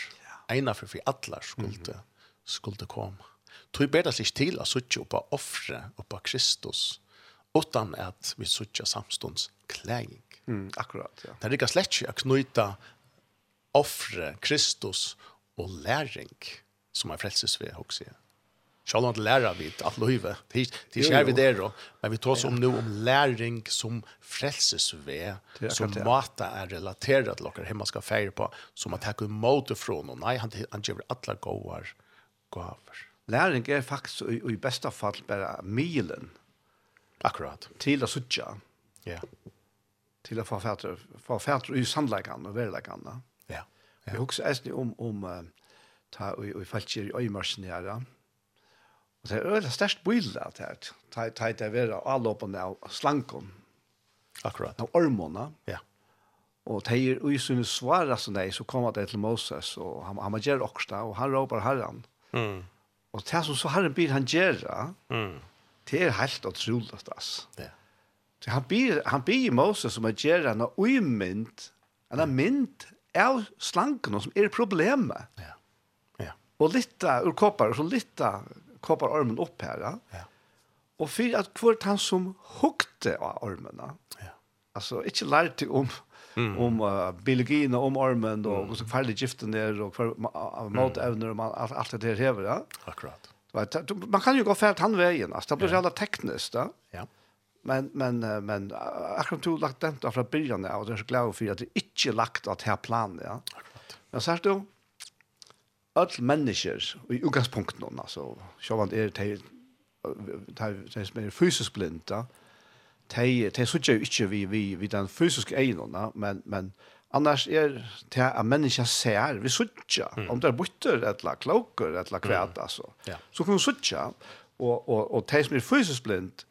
Ja. Ena för för alla skulle, mm. skulle komma. Tog bättre sig till att opp på offre och på Kristus utan att vi sitta samstunds klägning. Mm, akkurat, ja. Det er ikke slett ikke å knyta offre, Kristus och læring som är frelses ved också. Själv har inte lära vid att löjva. Det är skär vi där då. Men vi tar som nu om läring som frälses frälsesväg som mata är relaterat till hur hemma ska färja på som att ta emot från och nej han han ger alla gåvar gåvor. Läring är faktiskt i, i bästa fall bara milen. Akkurat. Till att sucha. Ja. Till att få färter, få färter i sandläggande och värläggande. Ja. Vi huxar äsni om, om ta och, och falskir i öjmarsen här. Og det er øyla størst bøyla at her, ta det vera avlåpene av slankon. Akkurat. Av ormona. Ja. Og det er ui som svara som det, så kommer det til Moses, og han, han gjør oksta, og han råper herren. Mm. Og det som så herren byr han gjør, mm. det er helt utrolig, ass. Ja. Så han byr, han byr Moses som er gjør han, og ui mynd, han er mynd av slankon som er problemet. Ja. Ja. Og litt ur koppar, og så litt koppar armen upp här. Ja. Och för att kvart han som hukte av ormene, ja. altså ikke lærte om, mm. om uh, biologien om ormen, och hvordan så ferdig giften där och för uh, matevner, och man, allt alt det där hever. Ja. Akkurat. Man kan ju gå färd han vägen. Alltså, det blir ja. jævla teknisk. Ja. Men, men, men akkurat du lagt den da från början av, och det är så glad för att det inte lagt att här plan ja. Akkurat. Men særst du, all människor i utgangspunkten nå, altså, är er det de, som är fysiskt blinda, de, de så ju inte vi, vi, vi den fysiska egenene, men, men annars är det att människa ser, vi sucha mm. om det er butter, eller klokker, eller kvæt, mm. Ja. Så kan vi sitte, och och och de som är fysiskt blind,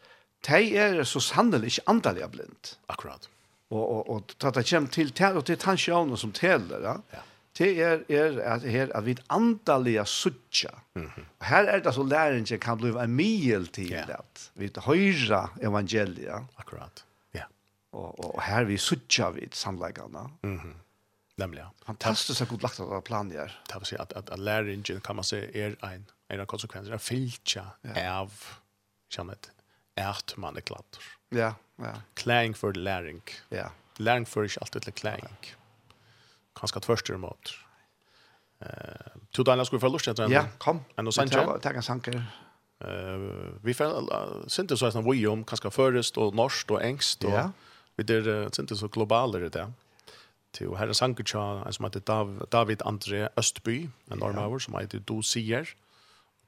de er så sannelig ikke andelig blind. Akkurat. Og, og, og, ta det kommer til, og det er tannsjøvnene som täller ja. ja det er, er at, her, at vi andalige suttja. Mm -hmm. Og her er det så læringen kan bli en mil til yeah. at vi høyre evangeliet. Akkurat, ja. Yeah. Og, og, og her vi suttja vi samleggene. Mm -hmm. Nemlig, ja. Fantastisk at god lagt av planen her. Det vil si at, at, at læringen kan man se er en, en av konsekvenser, er fyltja av kjennet, at man er klatter. Ja, ja. Klæring for læring. Ja. Læring for ikke alltid til klæring. Ja ganska tvørst mot. Eh, to Daniel skulle få lust etter. Ja, kom. En og Sanche. Ta en sanker. Eh, vi får synte så sånn vi om kanskje først og norsk og engst och ja. vi der synte så globalare det. Til her er en som heter Dav, David André Østby, en normaver som heter Do Sier.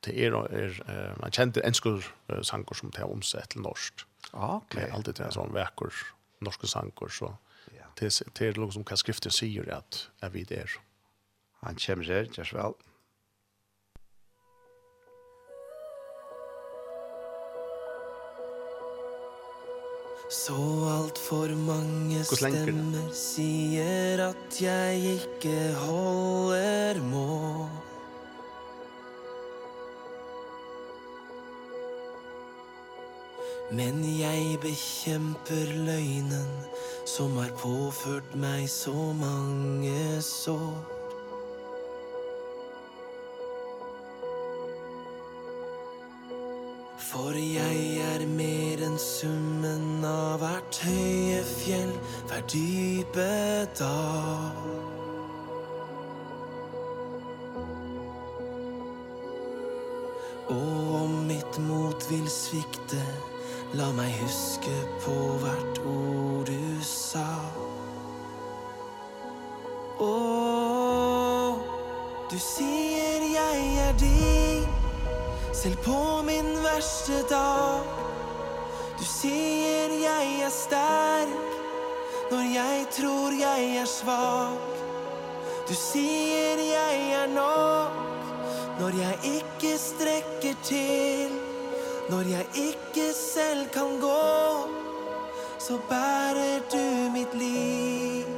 Det er, er, er man kjente enskur uh, sanger som tar omsett til norsk. Ja, okay. Det er alltid det er sånn vekker norske sanger, så det är det som kan skriften säger att är vi där. Han kommer här, just väl. Så alt for mange stemmer sier at jeg ikke holder må. Men jeg bekjemper løgnen Som har påført meg så mange sår For jeg er mer enn summen av hvert høye fjell, hver dype dal. Og om mitt mot vil svikte, la meg huske på hvert ord du sa. Åh, du sier jeg er din Selv på min verste dag. Du sier jeg er sterk Når jeg tror jeg er svag Du sier jeg er nok Når jeg ikke strekker til. Når jeg ikke selv kan gå så bærer du mitt liv.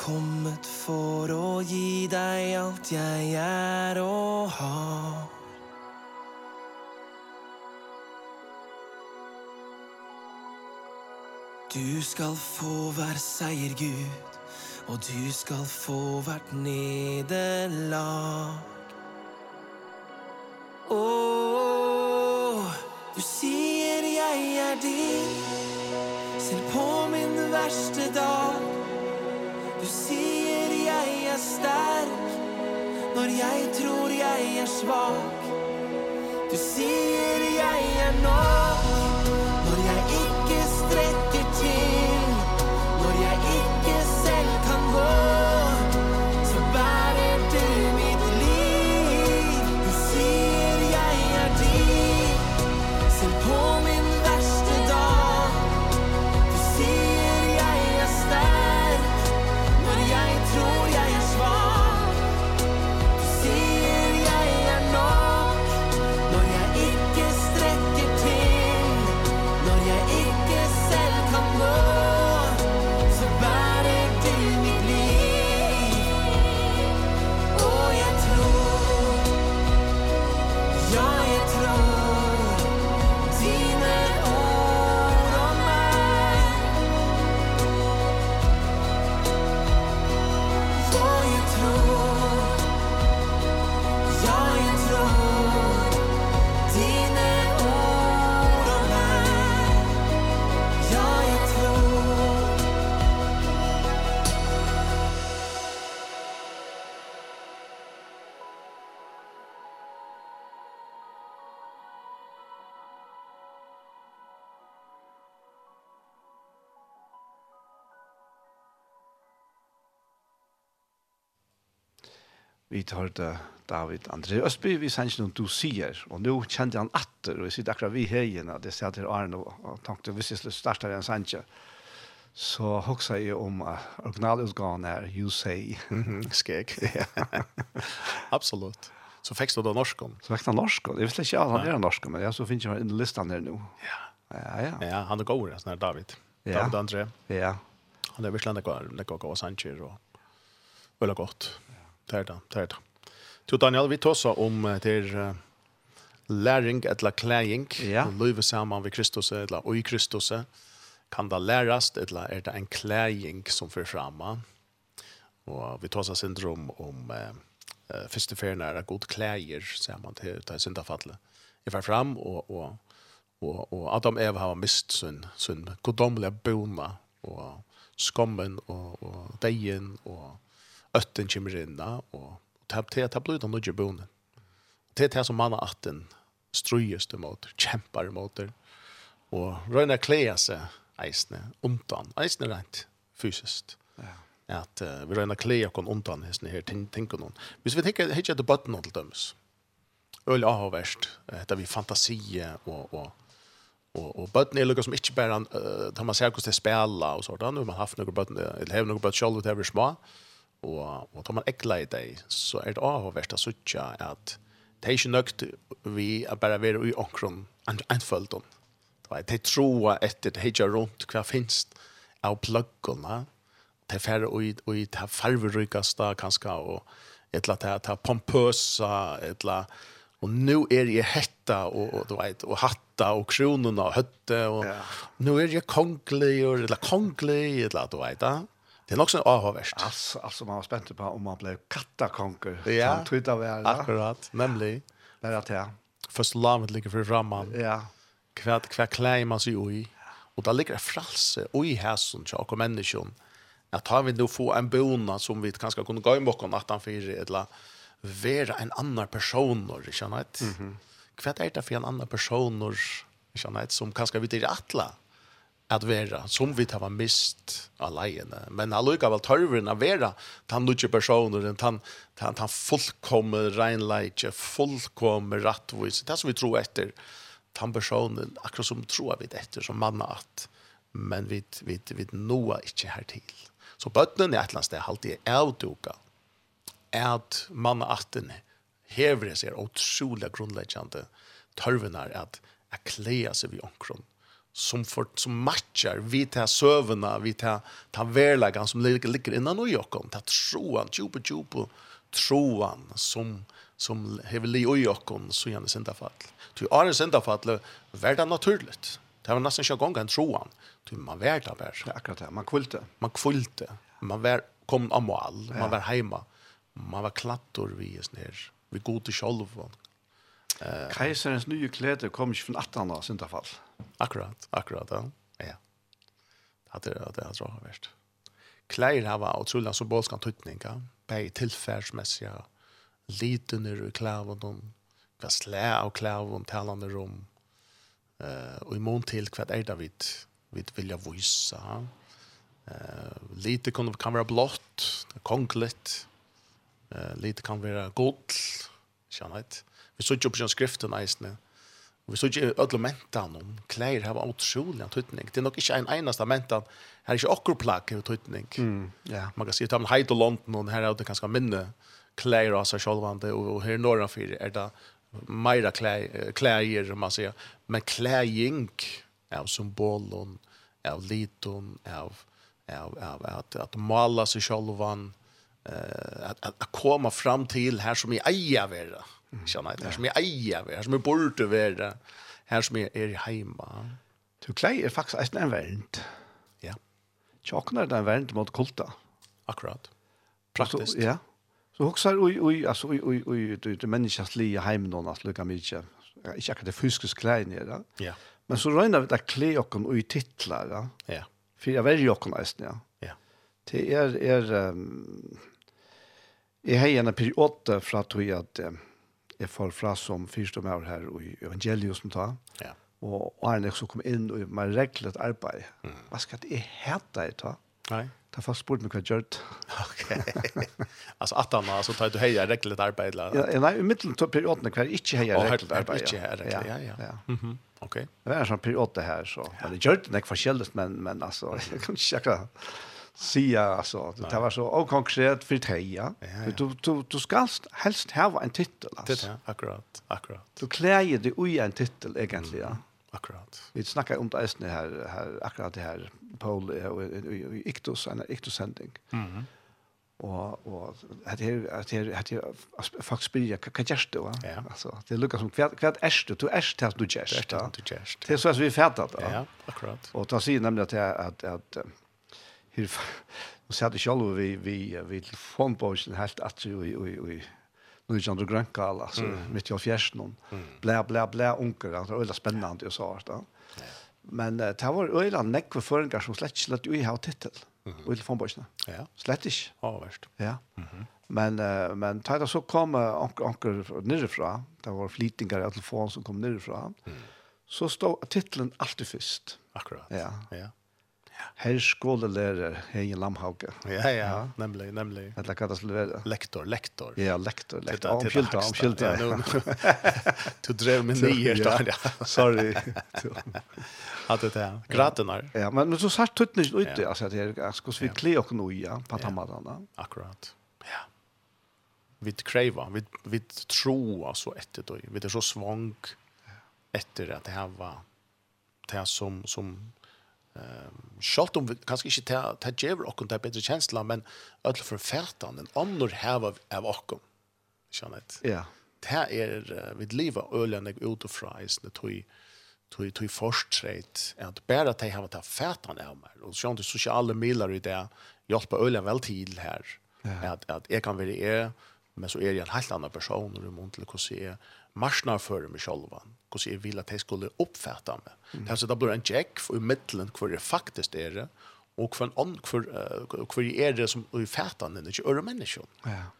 kommet for å gi deg alt jeg er og har Du skal få hver seier Gud Og du skal få hvert nederlag. Åh, du sier jeg er din Selv på min verste dag sier jeg er sterk Når jeg tror jeg er svak Du sier jeg er nok Vi tar det David André Østby, vi sender noen du sier, og nå kjente han atter, og jeg sitter akkurat vi heiene, det sier til Arne, og tenkte, hvis jeg starter en sender, så hoksa jeg om uh, originalutgaven er You Say. Skik. Absolutt. Så fikk du da norsk om. Så fikk han norsk om. Jeg visste ikke at han er norsk om, men ja, så finner jeg en listan her nå. Ja. Ja, ja. Ja, han er god, sånn her David. Ja. David André. Ja. Han er virkelig en god, en god, en god, en god, en god, Det er det, det er det. Så Daniel, vi tåsa om til uh, læring eller klæring, ja. løyve sammen ved Kristus eller og i Kristus. Kan det læres, eller er det en klæring som fører framma? Og vi tåsa syndrom om uh, uh, første ferien er god klæger, sier man til, til syndafallet. Jeg var fram, og, og, og, og Adam og Eva har mist sin, sin goddomlige bona, og skommen, og, og deien, og ötten kommer in där och tapp till att bluta några bonen. Det är det som man har att den ströjes mot, kämpar mot det. Och röna klea sig eisne undan, eisne rent fysiskt. Ja. Att uh, vi röna klea kon undan hästen här tänker någon. Hvis vi tänker hitcha the button till döms. Öl har värst, där vi fantasi och och och och button är lukar som inte bara uh, tar man sig hur det spela och sådant. Nu man haft några button eller har några button själv det är små. Og, og tar man ekla i deg, så er det avhåverst å sutja at det er ikke nøgt vi er bare være i omkron enfølgen. Det er troa etter det heitja rundt hva finst av pløggene. Det er færre og i det farverykasta kanskje, og et eller annet det er pompøsa, et eller annet. Og nu er jeg hetta og, og du vet, og hatta og kronorna og høtte og ja. nu er jeg konglig og eller konglig eller du vet, da. Det er nok sånn avhåverst. Alltså, altså, man var spänd på om man blev kattakonker. Ja, han Vi, väl. Akkurat, nämligen. Men att ja. Först larmet ligger för framman. Ja. Kvärt kvärt klär man sig i. Och där ligger det fralse oj hæsen til jag och människan. Att har vi nå få en bona som vi kanske kunne gå i mokken att han för eller være en annan person och sant? Mm Mhm. Kvärt er det för en annan person och sant? som kanske vi til attla at vera, som vi tar mist alene. Men allukka vel tørver å vera den lukje personer, den, den, den fullkomme reinleitje, fullkomme rattvis, det som vi tror etter, den personen, akkurat som tror vi etter, som manna at, men vi, vi, vi noa ikke her til. Så bøttene i et eller annet sted, alltid er avduka, at manna atten hever seg utrolig grunnleggjande tørvenar at, at klea seg vi omkron som för som matchar vi tar sövna vi tar tar verlagan som ligger ligger innan och Jakob tar troan tjup och troan som som hevli och Jakob så gärna sända fall. du är sända fall värda naturligt. Det var nästan jag en troan. du man värda där. Akkurat det. Man kvulte. Man kvulte. Man var kom av mål. Man var hemma. Man var klattor vi är ner. Vi går till själva. Uh, Kaiserens nye kläder kom ikke fra 18 år, syndafall. Akkurat, akkurat, ja. ja. Det er det jeg tror har vært. Klær har utrolig symbolsk tøytning, ja. Begge tilfærdsmessig, ja. Liten er i klævene, hva slæ av klæven, talende rom, uh, og i mån til hva er det vi vidt vilja vise, ja. Uh, lite kan, kan være blått, kongligt, uh, lite kan være godt, skjønnhet. Vi så ikke opp i skriften eisene. Vi så ikke alle mentan om klær har utrolig en tøytning. Det er nok ikke en eneste mentan. Her er ikke akkur plagg av tøytning. Mm. Ja, man kan si at man heit og London, og her er det ganske minne klær av seg sjølvande, og, her her norrfyr er det meira klær, klær, man sier. Men klærjing av symbolen, av liton, av, av, av at, at mala seg sjølvan, eh, at, at, at komme fram til her som i eier vera. Mm Kjenner jeg det. Her som jeg eier ved, her som jeg burde være, her som jeg er hjemme. Du klei er faktisk eisen en verent. Ja. Tjåkner er det en verent mot kulta. Akkurat. Praktisk. Ja. Så hoksar oi oi alltså oj oj oj du du människas li hem någon att lucka mycket. Jag akkurat det fysiska klein ja. Ja. Men så rönar vi det klä och kon oj titlar ja. Ja. För jag väljer och kon ja. Ja. Det är är ehm har en period 8 för att jag att jeg får fra som fyrst og mer her i evangeliet som tar. Ja. Og, og så kom inn og med reglet arbeid. Mm. Hva skal det hete jeg ta? Nei. Ta fast spurt meg hva jeg gjør det. Ok. altså at han, altså tar du heier reglet arbeid? Eller? Ja, nei, i middelen til periodene hver ikke heier reglet arbeid. Ikke heier reglet, ja, ja. ja. Mm -hmm. Ok. Det er en sånn periode her, så. Ja. Det gjør det ikke forskjellig, men, men altså, jeg kan ikke akkurat sia alltså det var så och konkret för teja för du du du ska helst ha en titel alltså är akkurat akkurat. Du klär ju det ui en titel egentligen ja. Akkurat. Vi snackar om det här här akkurat det här Paul och Iktos en Iktos sending. Mhm. Och och att det att det att det faktiskt spela kan jag stå ja. Alltså det lukar som kvart kvart är du? Ärst här du gest du gest det är så att vi färdat ja akkurat. Och ta sig nämligen att att att det och så hade själva vi vi vi telefonboxen helt att ju oj oj nu är Jandro Grankal alltså mitt i fjärsten blä blä blä onkel alltså det är spännande och så där. Men det var öland näck för förringar som slett slett ju har titel. Och telefonboxen. Ja. Slett inte. Ja, värst. Ja. Men uh, men tajda så kom uh, onkel onkel nerifrån. Det var flitingar av telefon som kom nerifrån. Så stod titeln alltid först. Akkurat. Ja. Ja. Herr skolelærer Heien Lamhauke. Ja, ja, nemlig, nemlig. Eller hva det skulle være. Lektor, lektor. Ja, lektor, lektor. Omkylta, omkylta. Du drev min nye där. ja. Sorry. Hatt det her. Gratunar. Ja, men så satt tuttnes ute, altså, at jeg skulle vi kli og noe, ja, på tamadana. Akkurat. Ja. Vi kräver, vi, vi tror alltså etter då. Vi är så svang etter at det här var det som, som Ehm sjálvt om vi kanskje ikke ta ta jever og ta bedre kjensla, men öll for fertan en annor hava av av okkom. Skjønner det. Ja. Det er vid liva ølen ut og fra i sne tøy tøy tøy forstreit at bare at jeg ta fertan av meg og sjønt sosiale milar i det hjelper ølen vel til her. Ja. At at jeg kan være er men så er jeg en helt annen person rundt til hvordan jeg er marsnar för mig själva. Hur jeg vill att jeg skulle uppfatta mig. Mm. Det, altså, det blir en check for i mitten hvor det faktiskt är det, och hvor, an, hvor, uh, hvor är det som er fattan enn inte øre menneskjon. Ja.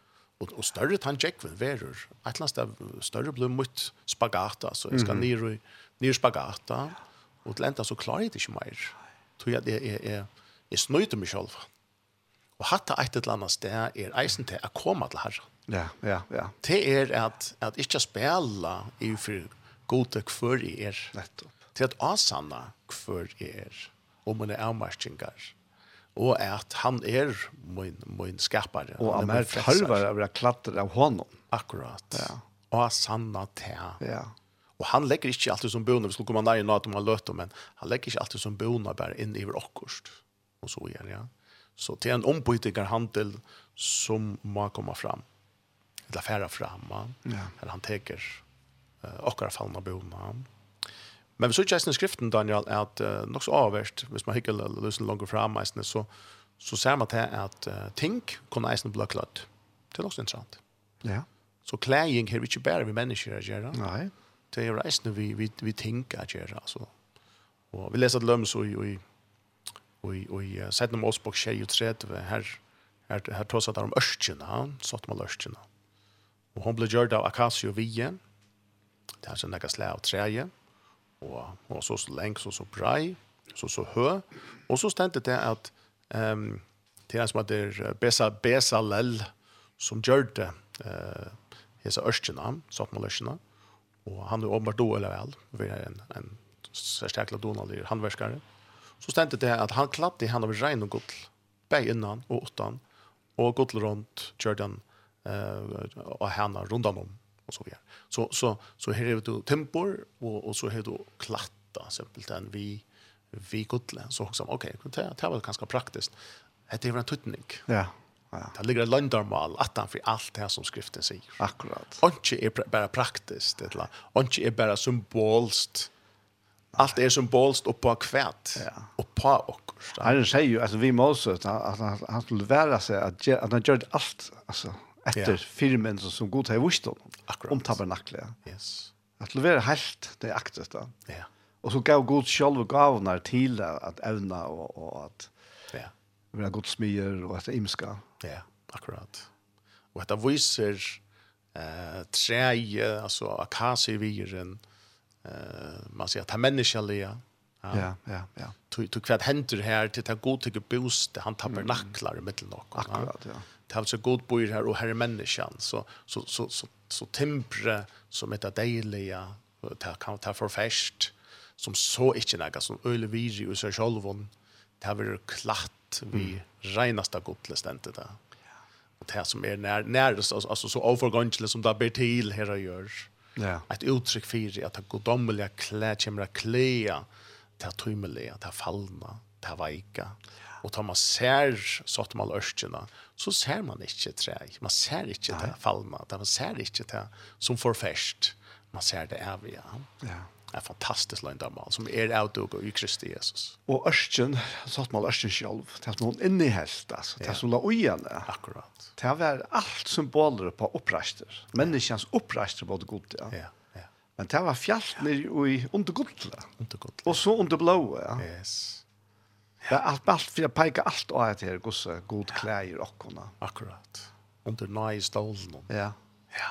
Og, og større tann checken verur, et eller annet større blir mot spagata, så jeg skal mm -hmm. nir, spagata, ja. og til enda så klarer jeg det ikke mer. Tror jeg, det jeg, jeg, jeg snøyter meg sjølva. Og hatt det et eller annet sted er eisen til å komme til herren. Ja, ja, ja. Det är att att inte spela i for gode kvar i er. Nettopp. Till att asanna kvar i er om man är og Och att han är min min skapare. Och han är halva av å klattra av honom. Akkurat. Ja. Och sanna te. Ja. Och han legger inte alltid som bonar, vi skulle komma i något om han løter, men han legger inte alltid som bonar bare in i vår Og Och så är ja. Så det är en ombytigar handel som må komma fram eller färra fram han ja. eller han teker uh, och fallna bona men vi såg i skriften Daniel att uh, något så avvärst hvis man hickar lösen långt fram eisen, så så ser man till att uh, tänk kunna eisen bli klart det är också intressant ja. Så kläing här inte bara vi människor att göra nej det är eisen vi, vi, vi tänker att göra alltså. och vi läser att löms och, i och, och, och sätter om oss på her her her här här här tar sig där om örskena, sått man örskena. Og hon ble gjørt av akasio vije. Det er sånn nekka slæ av treje. Og, og så lengs og så brei. Så så hø. Og så stendte det at um, det er som at det er besa, besa lell som gjør det uh, hese ørskjena, satmalørskjena. Og han er åpenbart do eller vel. Vi er en, en særstekla donalig handverskare. Så stendte det at han klatt i han av regn og gull. Beg innan og åttan. Og gull rundt gjør den eh och härna runt om och så vidare. Så så så här är det tempor och och så här då klatta simpelt än vi vi gottle så också okej okay, det det var ganska praktiskt. Det är en tutning. Ja. Ja. Det ligger ett landarmal attan för allt det här som skriften säger. Akkurat. Onke är bara praktiskt eller inte är bara symboliskt. Allt är symboliskt och på kvärt. Ja. Och på och. Han säger ju alltså vi måste att han skulle lära sig att att han gör allt alltså efter ja. firmen som, som god har vist om, om tabernaklet. Yes. At det var helt det aktet då. Ja. Og så gav god selv gavner til at evna og, og at ja. være god smyr og at imska. Ja, akkurat. Og dette viser eh, treje, altså akasiviren, eh, man sier at det er menneskelige, Ja, ja, ja. ja. Tu tu kvad hendur her til ta god til boost, han tappar naklar i mitten nok. Akkurat, ja det har så god bor här och här människan så så så så så tempre som ett dejliga ta kan ta för fest som så inte några som öle viri och så självon det har varit klart vi renaste godlestente där och det som är när när alltså så övergångsle som där ber till här gör ja. Ett uttryck för att godomliga klä kemra klä ta trymmeliga ta fallna ta veika ja. Og tar man ser sånn man ørskene, så ser man ikke tre. Man ser ikke det fallene. Man ser ikke det som får fest. Man ser det evige. Ja. Det er fantastisk løgndamal, som er avdug i Kristi Jesus. Og så att man ørskjen selv, det er som i innehelt, altså, det er som la ujene. Akkurat. Det er alt symboler på opprester. Menneskens opprester på det gode. Ja. ja. ja. Men det var fjallt nere i undergodlet. Undergodlet. Og så under blåa, ja. Yes. Det er alt, alt for jeg peker alt av et her, gosse, god klær og kona. Akkurat. Under nøye stålen. Ja. Ja.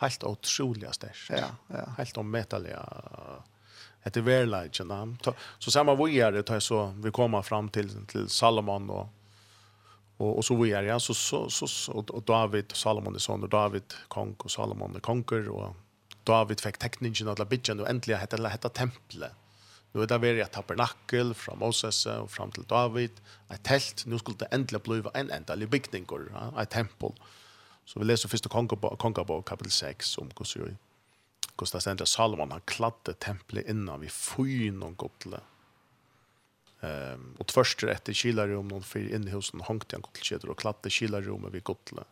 Helt utrolig størst. Ja, ja. Helt ommetallig. Det er verleidgen. Så samme vi er det, så vi kommer fram til, til Salomon og och och så var ja, så så så och David Salomon är son och David kung och Salomon är konger och David fick tekniken att la bitchen och äntligen hette hette templet. Nu er det vært et tabernakel fra Moses og fram til David, et telt, nu skulle det endelig bli en endelig bygning, et tempel. Så vi leser først Kongabok kapitel 6 om hvordan det sentra Salomon, han kladde templet innan vi fyn og godle. Um, og tverster etter kilarum, noen fyrir inne hos noen hongte han godle og kladde kilarummet vi godle.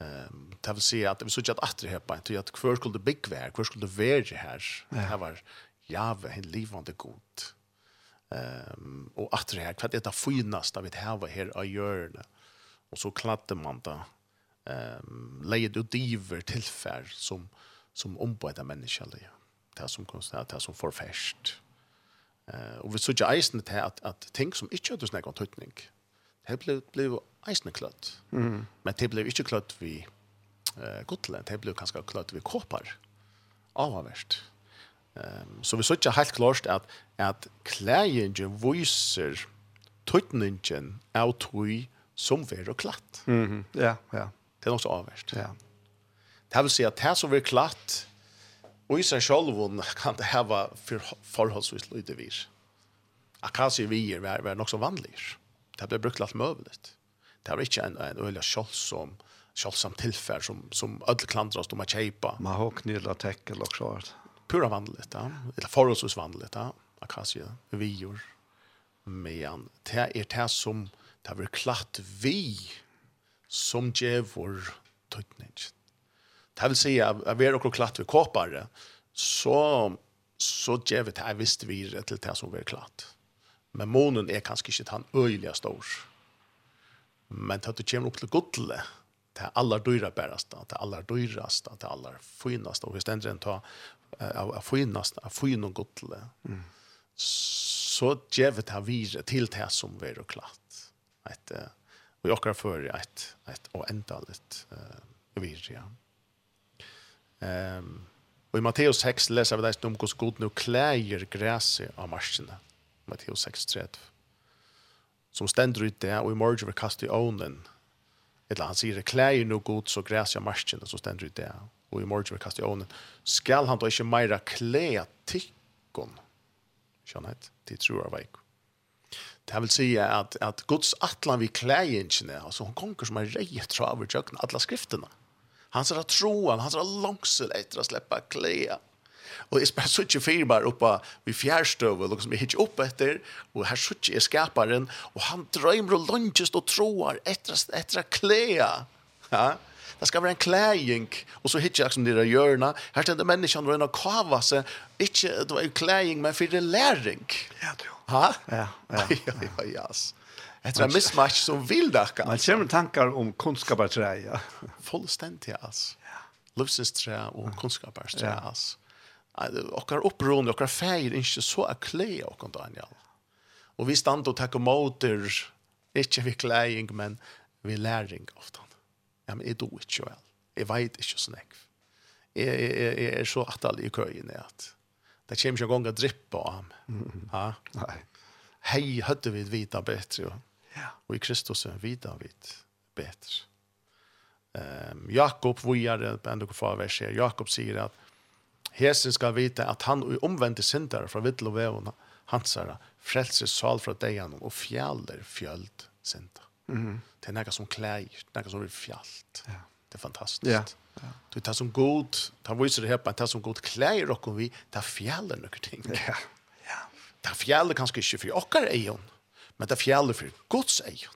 Um, det vil si at vi sier at atre hepa, at hver skulle big her, hver skulle være her, det var Jave, en livande god. Um, og at det her, hva er det finast av et hava her av hjørne? Og så kladde man da um, leid og diver tilfær som, som ombøyda menneskjallige. Det som konstant, det som forferst. Uh, og vi så ikke eisen til at, at ting som ikke hadde snakket om tøytning, det ble, ble eisen kløtt. Mm. Men det ble ikke kløtt vi uh, godtelen, det ble kanskje kløtt vi kåpar. Avhverst. Ehm så vi sier helt klart att att klæringen viser tutningen av tui som ver og klatt. Mm. Ja, ja. Det er nok så avverst. Ja. Det vil si at det som ver klatt, og i seg selv kan det hava for, forholdsvis lydevir. Akasi vier var, var nok så vanlig. Det blir brukt alt møveligt. Det var ikke en, en øyla kjølsom, kjølsom tilfell som, som ødel klandrast om å kjeipa. Man har knilla tekkel og sånt pura vanligt ja. eller förhållsvis vanligt ja. akasia vior men det är det som det blir klart vi som ger vår tydning. Det vill säga att vi är också klart vi kopar så så ger det här visst vi är till det som vi är klart. Men månen är kanske inte han öjliga stor. Men att du kommer upp till godle det är allra dyra bäraste, det är allra dyrast, det är allra finaste. Och vi ständer en ta av finast av fin och gottle. Mm. Så givet har vi till det som vi är klart. Ett vi åker för ett ett och ändaligt eh vi ja. Ehm och i Matteus 6 läser vi där om hur god nu kläjer gräset av marscherna. Matteus 6:30. Som ständer ut där och i morgon vi kastar i ånden. Eller han säger kläjer nu god så gräset av marscherna som ständer ut där og i morgen ved Kastionen, skal han da ikke meira klea tikkon, skjønnhet, til tror av veik. Det vil si at, at Guds atlan vi kleiingene, altså hun konger som er reiet fra over tjøkken, atla skriftene. Han ser at troen, han ser at langsel etter å slippe klea. Og jeg spør så ikke firmaer oppe ved fjærstøvet, noe som jeg hittir opp etter, og her så ikke er skaparen, og han drømmer og lønges og troer etter, etter klea. Ja, Det skal være en klæring, og så hittar jeg som dere hjørna. Her til menneskene var en kava seg, ikke det var en klæring, men for læring. Ja, du. Ha? Ja, ja. Ja, ja, ja. Etter en mismatch som vil dere. Man kommer tankar om kunnskapertræ, ja. Fullstendig, ass. Ja. Livsestræ og kunnskapertræ, ass. Okkar opprående, okkar feir, ikke så er klæ, okkar Daniel. Og vi stand og takk og måter, ikke vi klæring, men vi læring ofte ja, men jeg do ikke vel. Jeg vet ikke sånn jeg. Jeg, jeg, jeg er så atal i køyen at det kommer ikke en gang å drippe av ham. Ja? Nei. Hei, høyde vi vita bedre. Ja. Og i Kristus er vita vi bedre. Um, Jakob vujare, enda hvor far vers her, Jakob sier at Hesen skal vite at han er omvendt syndere fra vittel og vevene, hansara, frelser sal fra degen og fjaller fjöld syndere. Mm. Det är något som klär, något som är fjällt. Ja. Det är fantastiskt. Ja. ja. Det är som god, det visar det här på att det som god klär och vi, det är fjällen och ting. Ja. ja. Det är kanskje kanske inte för åkar men det är for för gods ejon.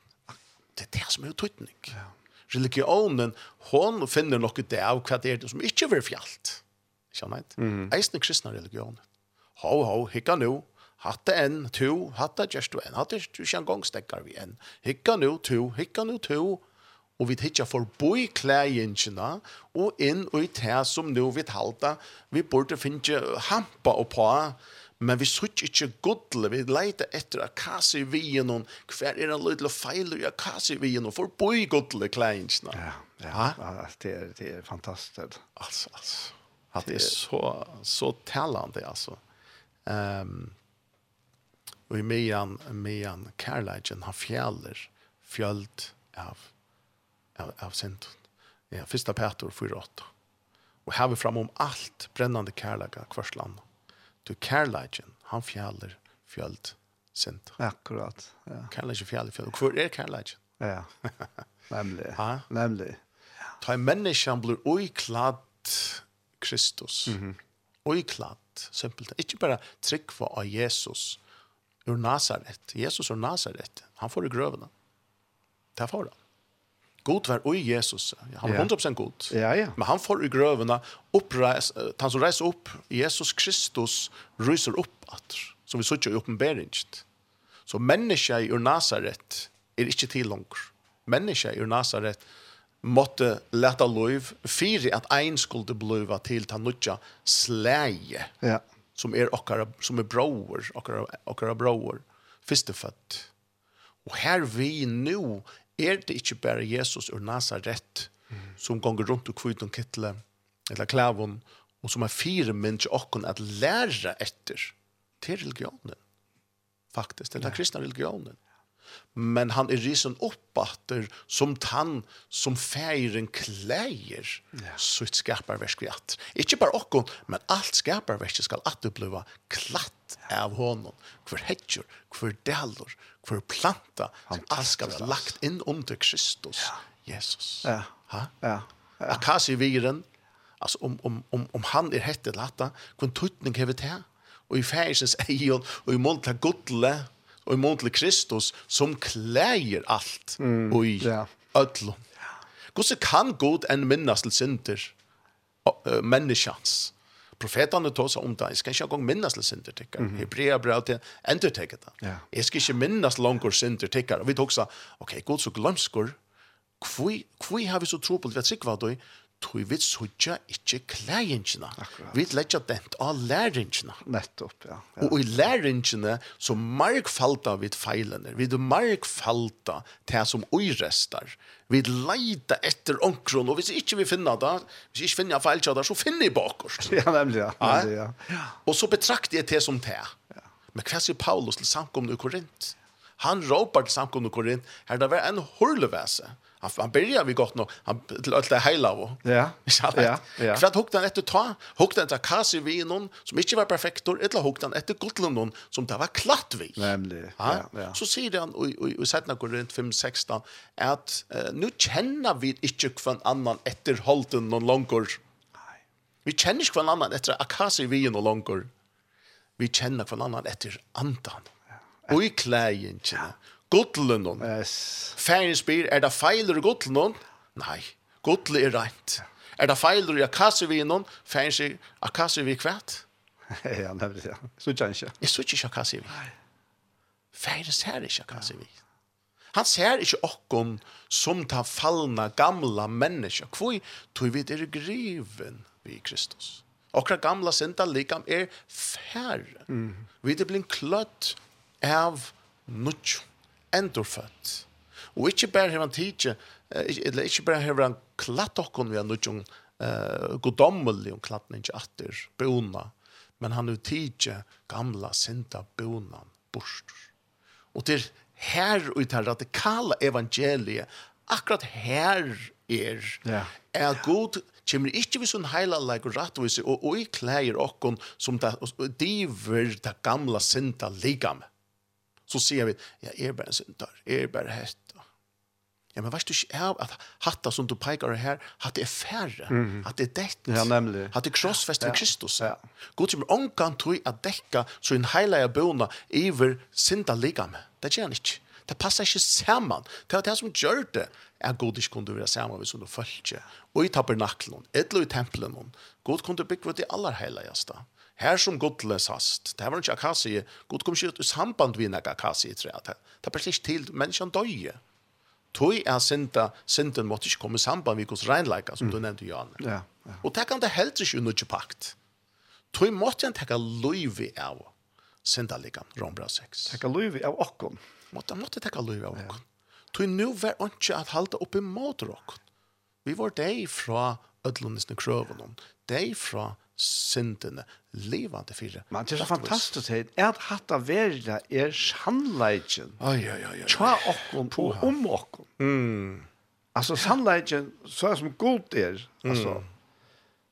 Det är det som är uttryckning. Ja. Religionen, hon finner något det av vad det är som inte är fjällt. Känner inte? Mm. Eisen kristna religionen. Ho, ho, hikka nu, Hatta en, to, hatta just du en, hatta du kjan gongstekkar vi en. Hikka nu, to, hikka nu, to. Og vi hittar forboi klæjinkina og inn og i tæ som nu vi halda. Vi burde finne hampa og på, men vi sutt ikkje godle, vi leita etter a kasi vien og hver er en lydel og feiler i a kasi vien og forboi godle klæjinkina. Ja, ja, ja, det er, det er fantastiskt. Altså, altså. Det er så, så talande, altså. Ehm... Um, Og i medan, medan kærleiken har fjäller fjöld av, av, av sent. Ja, första Petor 4.8. Och här vi fram om allt brännande kærleika kvarsland. Du kærleiken, han fjäller fjöld, sent. Akkurat, ja. Kærleiken fjäller fjöld. Og hvor er kærleiken? Ja, nemlig. ha? Nemlig. Ta en menneske blir oikladd Kristus. Mm -hmm. Oikladd, simpelt. Ikke bare trygg for av Jesus, ur Nazaret. Jesus ur Nazaret. Han får i grøvene. Det får han. God var oi Jesus. Han var 100% god. Ja, ja. Men han får i grøvene oppreis, han som reiser opp, Jesus Kristus ryser opp at, som vi sier i oppenberingen. Så mennesket ur Nazaret er ikke til langer. Mennesket ur Nazaret måtte leta lov fyrir at ein skulle bliva til ta nutja slæje. Ja som är okkara som är bror okkara okkara bror förstefött och här vi nu är det inte bara Jesus ur Nazaret mm. som gonger runt och kvitt og kittle eller klavon och som är fyra människor och att lära efter til religionen faktiskt den kristna religionen men han är risen uppåter som tann som feiren kleier ja. så skaparversk skapar at. Inte bara och men allt skapar skal at att klatt av honom för hedjor, för delor, för planta. som alt skal vara lagt in under Kristus. Ja. Jesus. Ja. Ha? Ja. ja. Akasi viren. Alltså om om om om han är hette latta, kon tuttning hever til, Och i färsens ejon och i mål godle og imot til Kristus som klæger alt mm, og i ja. ødlom. Hvordan kan god enn minnes til synder uh, menneskjans? Profetene tog seg om det. Jeg skal ikke engang minnes til synder tikkere. Mm -hmm. Hebrea brev til endertekket det. Ja. Jeg skal ikke minnes langer synder tykker Og vi tog seg, ok, god så glemsker, hvor har vi så tro på det vi har sikva det? tog vi sutja ikkje klæringina. Vi letja dent av læringina. Nettopp, ja. ja. Og i læringina så markfalta vi feilene. Vi markfalta det som uirestar. Vi leita etter onkron, og hvis ikkje vi finna det, hvis ikkje finna feilkja det, så finner vi bakost. Ja, nemlig, ja. Nemlig, ja. ja. Og så betrakter jeg det som det. Ja. Men hva sier Paulus til samkomne i Korint? Han råpar til samkomne i Korint, her det var en horlevese. Ja han han börjar vi gott nog han till alla hela och ja. Ja ja. För att hukta den efter ta hukta den ta kasse vi någon som inte var perfekt eller hukta den efter gottlund någon som det var klart vi nämligen ja ja. Så säger han och och och sätter något runt 5 16 att uh, nu känner vi inte kvann annan efter halten någon långkor nej vi känner inte kvann annan efter akasi vi någon långkor vi känner kvann annan efter andan. Och i klägen ja godlen. Yes. Færin spyr, er det feiler i hon? Nei, godle er rent. Er det feiler i akassevin hon? Færin sier, akassevin kvært? ja, nemlig, ja. Så ikke. Jeg så ikke akassevin. Færin ser ikke akassevin. Han ser ikke okkon som ta fallna gamla menneska. Hvor tog vi er griven vi Kristus. Okra gamla synda likam er færre. Mm. Vi er blin kløtt av nutjum endurfødt. Og ikke bare har han tidsi, eller ikke bare har han klatt okkon vi har nødgjong uh, godommelig om klatten ikke atter, bona, men han har tidsi gamla sinta bonan bort. Og til her og til radikale evangeliet, akkurat her er, ja. er god kommer ikke vi sånn heila leik og rattvise og, og i klæger okkon som det diver det gamla sinta ligame så ser vi, ja, er bare en syndar, er bare hett. Ja, men varst du ikke av at hatta som du peikar her, hatt er færre, mm. hatt er dekt, ja, nemlig. hatt er krossfest ja. ved Kristus. Ja. God som er tog at dekka så en heilige bøna iver synda ligame. Det gjør han ikke. Det passar ikke saman. Det er det som gjør det, er god ikke kunne være saman hvis du følger. Og i tabernaklen, etlo i tempelen, god kunne bygge det aller heiligeste. Her som Gud lesast. Det var ikke akasi. god kom ikke ut i samband vi nek akasi i treet. Det er bare til menneskene døye. Tøy er synda, synden måtte ikke komme i samband vi hos regnleika, som du nevnte, Jan. Ja, ja. Og det kan det helst ikke unnødje pakt. Tøy måtte han tekka løyvi av syndaligan, Rombra 6. Tekka løyvi av okkon. Måtte han måtte tekka løyvi av okkon. Tøy nu var ikke at halda oppi mot okkon. Vi var deg fra ödlonisne krövon. Det är från syndene levande fire. Men det er fantastisk heit, er at hatt av verda er sannleikken. Oi, oi, oi, oi. Tja okkon og om okkon. Mm. Altså sannleikken, så er som god er, altså,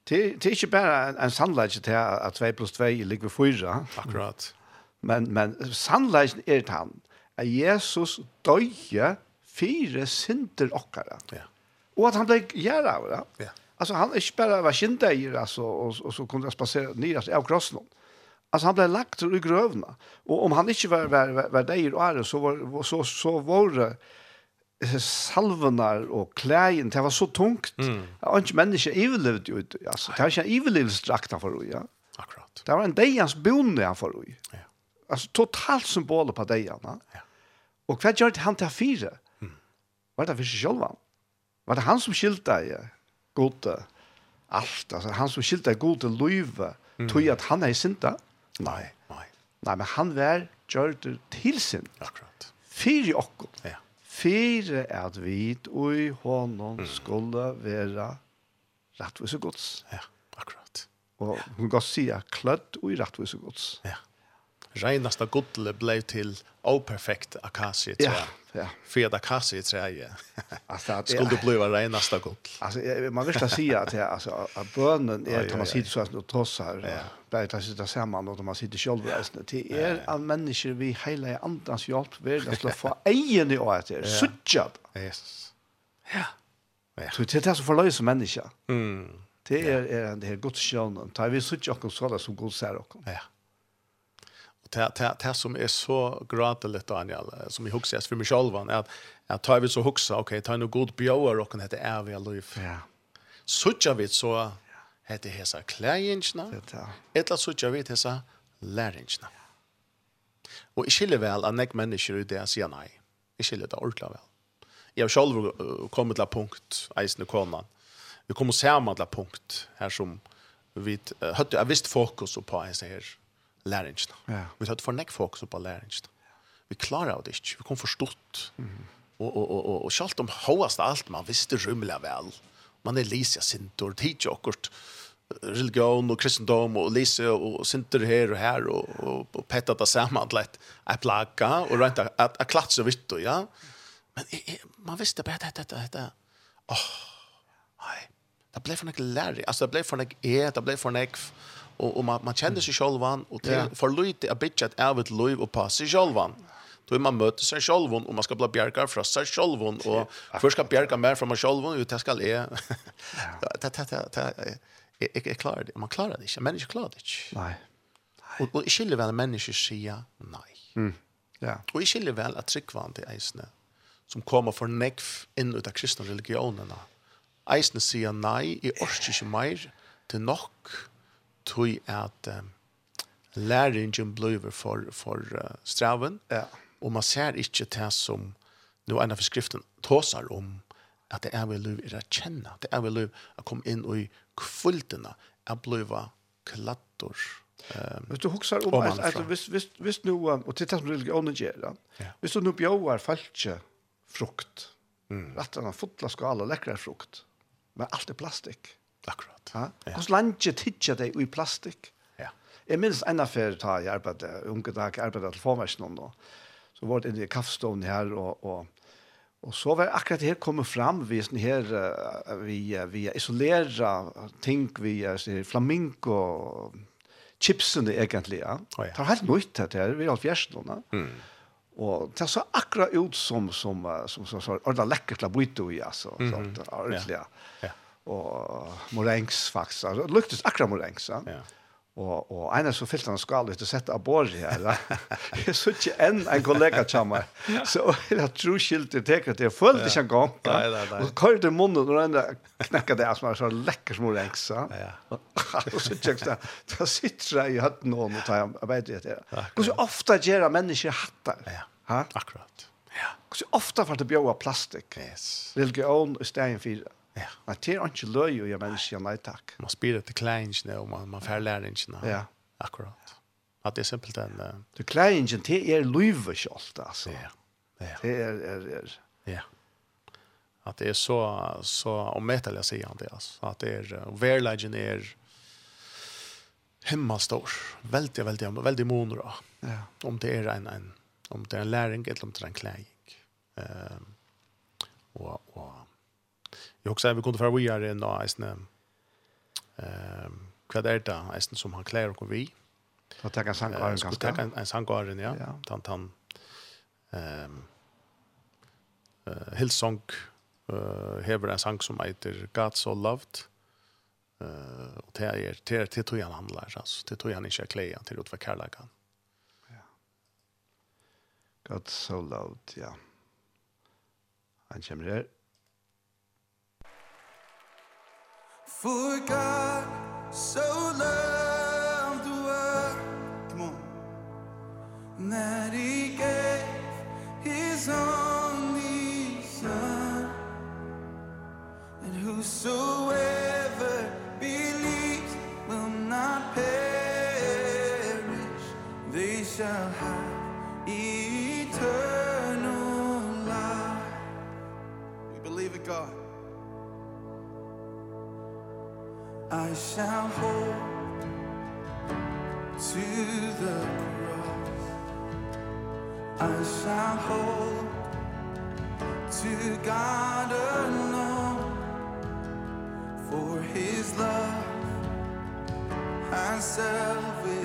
det, det er ikke bare en, en sannleikken til at 2 plus 2 ligger 4. Akkurat. Men, men sannleikken er det han, at Jesus døye fire synder okkara. Ja. Og at han ble gjerne av det. Ja. Alltså han är inte bara var kinda i alltså och och så kunde jag spasera ner alltså av krossen. Alltså han blev lagt i grövna. Och om han inte var var var där och är så var så så var det salvenar och kläjen det var så tungt. Mm. Ja, inte människa överlevde ju. Alltså det var inte överlevelsesdrakta för ja. Akkurat. Det var en dejans bonde han för Ja. Alltså totalt symbol på dejarna. Ja. Och vad gjorde han till fyra? Mm. Var det för sig själva? Var det han som skilte? Ja gode alt. Altså, han som skilte gode løyve, mm. tog at han er sinta. Nei, nei. Nei, men han var gjørt til sin. Akkurat. Fyre okkur. Ja. Fyre at vi i hånden mm. skulle være rettvise gods. Ja, akkurat. Og hun kan si at klødd og i rettvise gods. Ja. Reinaste godle ble til operfekt akasie, Ja, jeg. Ja Ja. Fyra kassor i träje. Alltså skulle det bli vara nästa gott. Alltså man vill säga att jag alltså att bönen är att man sitter så att tossar. Ja. Bara att sitta samman och man sitter själv resten. Det är av människor vi hela andans hjälp vill att slå få egen i åt det. Suchat. Yes. Ja. Så det är det som lösa människa. Mm. Det är är det här gott sjön. Tar vi suchat och sådär som god ser och. Ja det, det, det som är så gradeligt Daniel som jag huxar för mig själv är att jag tar vi så huxa okej okay, tar nog god bjöar och kan hette är vi liv. Ja. Sucha vi så hette hesa klärinjna. Etla sucha vi hesa lärinjna. Och i skiljer väl att näck människor i det säger nej. I skiljer det ordla väl. Jag själv kommer till punkt eisne konan. Vi kommer samman till punkt här som vi hade jag visst fokus på en sån här læringen. Ja. Vi hadde for nekk fokus på læringen. Vi klarer det ikke, vi kom forstått. Mm. Og, og, og, og, og selv om høyest alt man visste rymla vel, man er lise sintor, tidsi okkurt religion og kristendom og lise og sinter her og her og, og, og petta det sammen til et, et plagga og rent at et klatt så vidt, ja. Men jeg, man visste bare dette, dette, dette. Åh, oh, nei. Det ble for nek lærer, altså det ble for nek e, det ble for nek og, og man, man kjenner seg självan og til ja. for lite er bitt et ävet liv og och passa självan. Då man möter sig själv och man ska bli bjärkar från sig själv och först ska bjärka mer från sig själv och det ska är det det det det är klart man klarar det inte människor klarar det inte. Nej. Och och skiljer väl människor säga nej. Mm. Ja. Och skiljer väl att tryckvant i eisne som kommer från nekv in ut av kristna religionerna. Eisne säger nej i orskische mer till nok tog at um, læringen blir for, for uh, straven, ja. og man ser ikke det som nå en av skriften tåser om, at det er vel lov er å kjenne, det er vel lov å komme inn i kvultene, å bli klattor. Um, hvis du husker om, at, at hvis, hvis, hvis nå, og til det som religionen gjør, ja. hvis du nå bjøver falske frukt, mm. rett og slett fotla skal alle lekkere frukt, men alt er plastikk. Akkurat. Ja. Hvordan landet tidser det i plastikk? Ja. Jeg minns en affære da jeg arbeidet, unge dag, jeg arbeidet til formarsjonen da. Så var det inne i kaffestånden her, og, og, og så var akkurat her kommet fram, vi sånn her, vi, vi isolera ting, vi sånn flamingo, chipsene egentlig, ja. Oh, ja. Det var helt nytt her, vi er alt fjerstående. Mm. Og det så akkurat ut som som som så så ordla lekkert la bytte i alltså så ordentligt. Ja. ja og morengs faktisk. Altså, det luktes akkurat morengs. Ja. ja. Og, og en av så fyllte han skal ut og sette av båret her. Jeg så ikke enn en kollega til meg. Så jeg tror skilt til teket til. Jeg følte ikke en gang. Nei, Og så kører det til munnen og han knekker det, som er så lekker små ja. Og så tjekk jeg, Da sitter jeg i høtten og tar jeg arbeid i det. Hvor så ofte gjør mennesker hattar. Ja, ha? akkurat. Hvor så ofte får det bjøa plastik. Religion i stedet for Ja Ja, at det er ikke løy å gjøre mennesker, nei takk. Man spyrer til kleinjene og man, man fer lærinjene. Ja. Akkurat. At det er simpelt en... Uh... Du kleinjene, det er løyve kjølt, altså. Ja. ja. Det er, er, er... Ja. At det er så, så omvettelig å si han det, altså. At det er, uh, verleggen er himmelstor. Veldig, veldig, veldig moner da. Ja. Om det er en, en, om det er en læring, eller om det er en klæring. Um, og, og Jag också vi kunde få vi är en nice Ehm vad är det nästan som han klär och vi. Och ta en sangkaren ganska. Ta en en ja. Tant han ehm eh Hillsong eh hever en sang som heter God so loved. Eh och det är det det tror jag han handlar alltså. Det tror jag han inte klär till att vara kärlekan. Ja. God so loved ja. Han kommer her. For God so loved the world Come on. That he gave his only son. And whosoever believes will not perish. They shall have eternal life. We believe in God. I shall hold to the cross. I shall hold to God alone. For His love has salvaged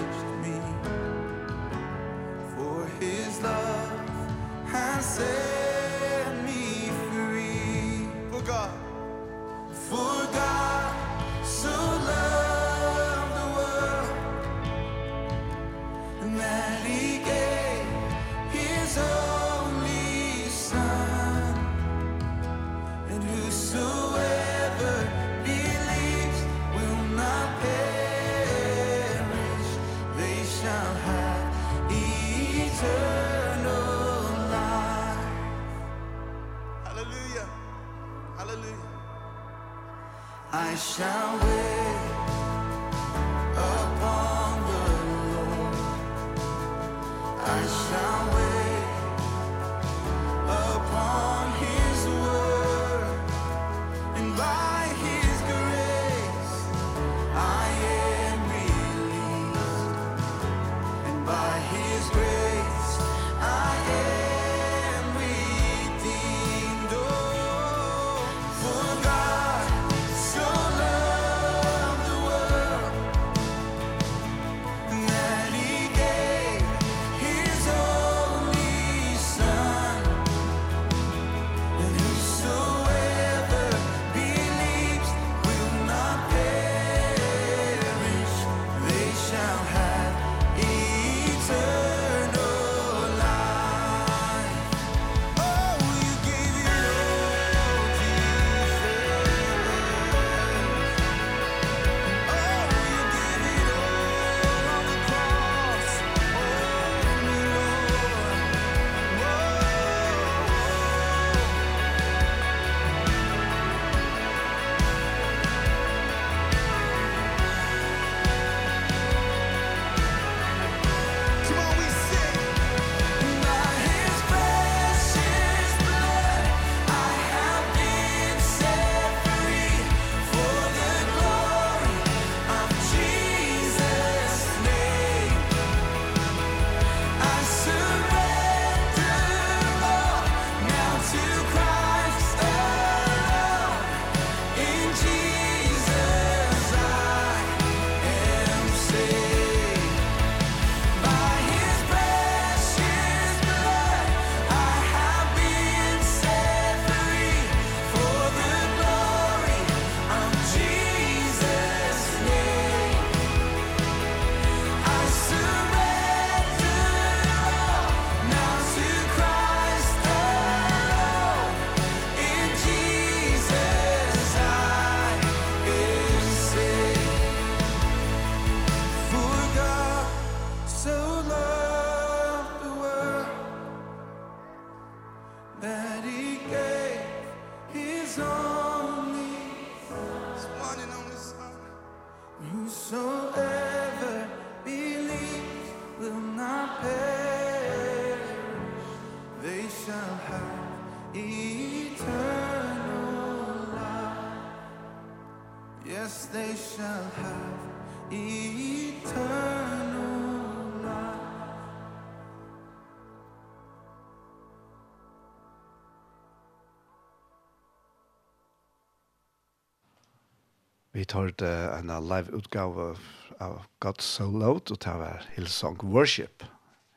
hørte en live utgave av God So Loud, og det var Hillsong Worship,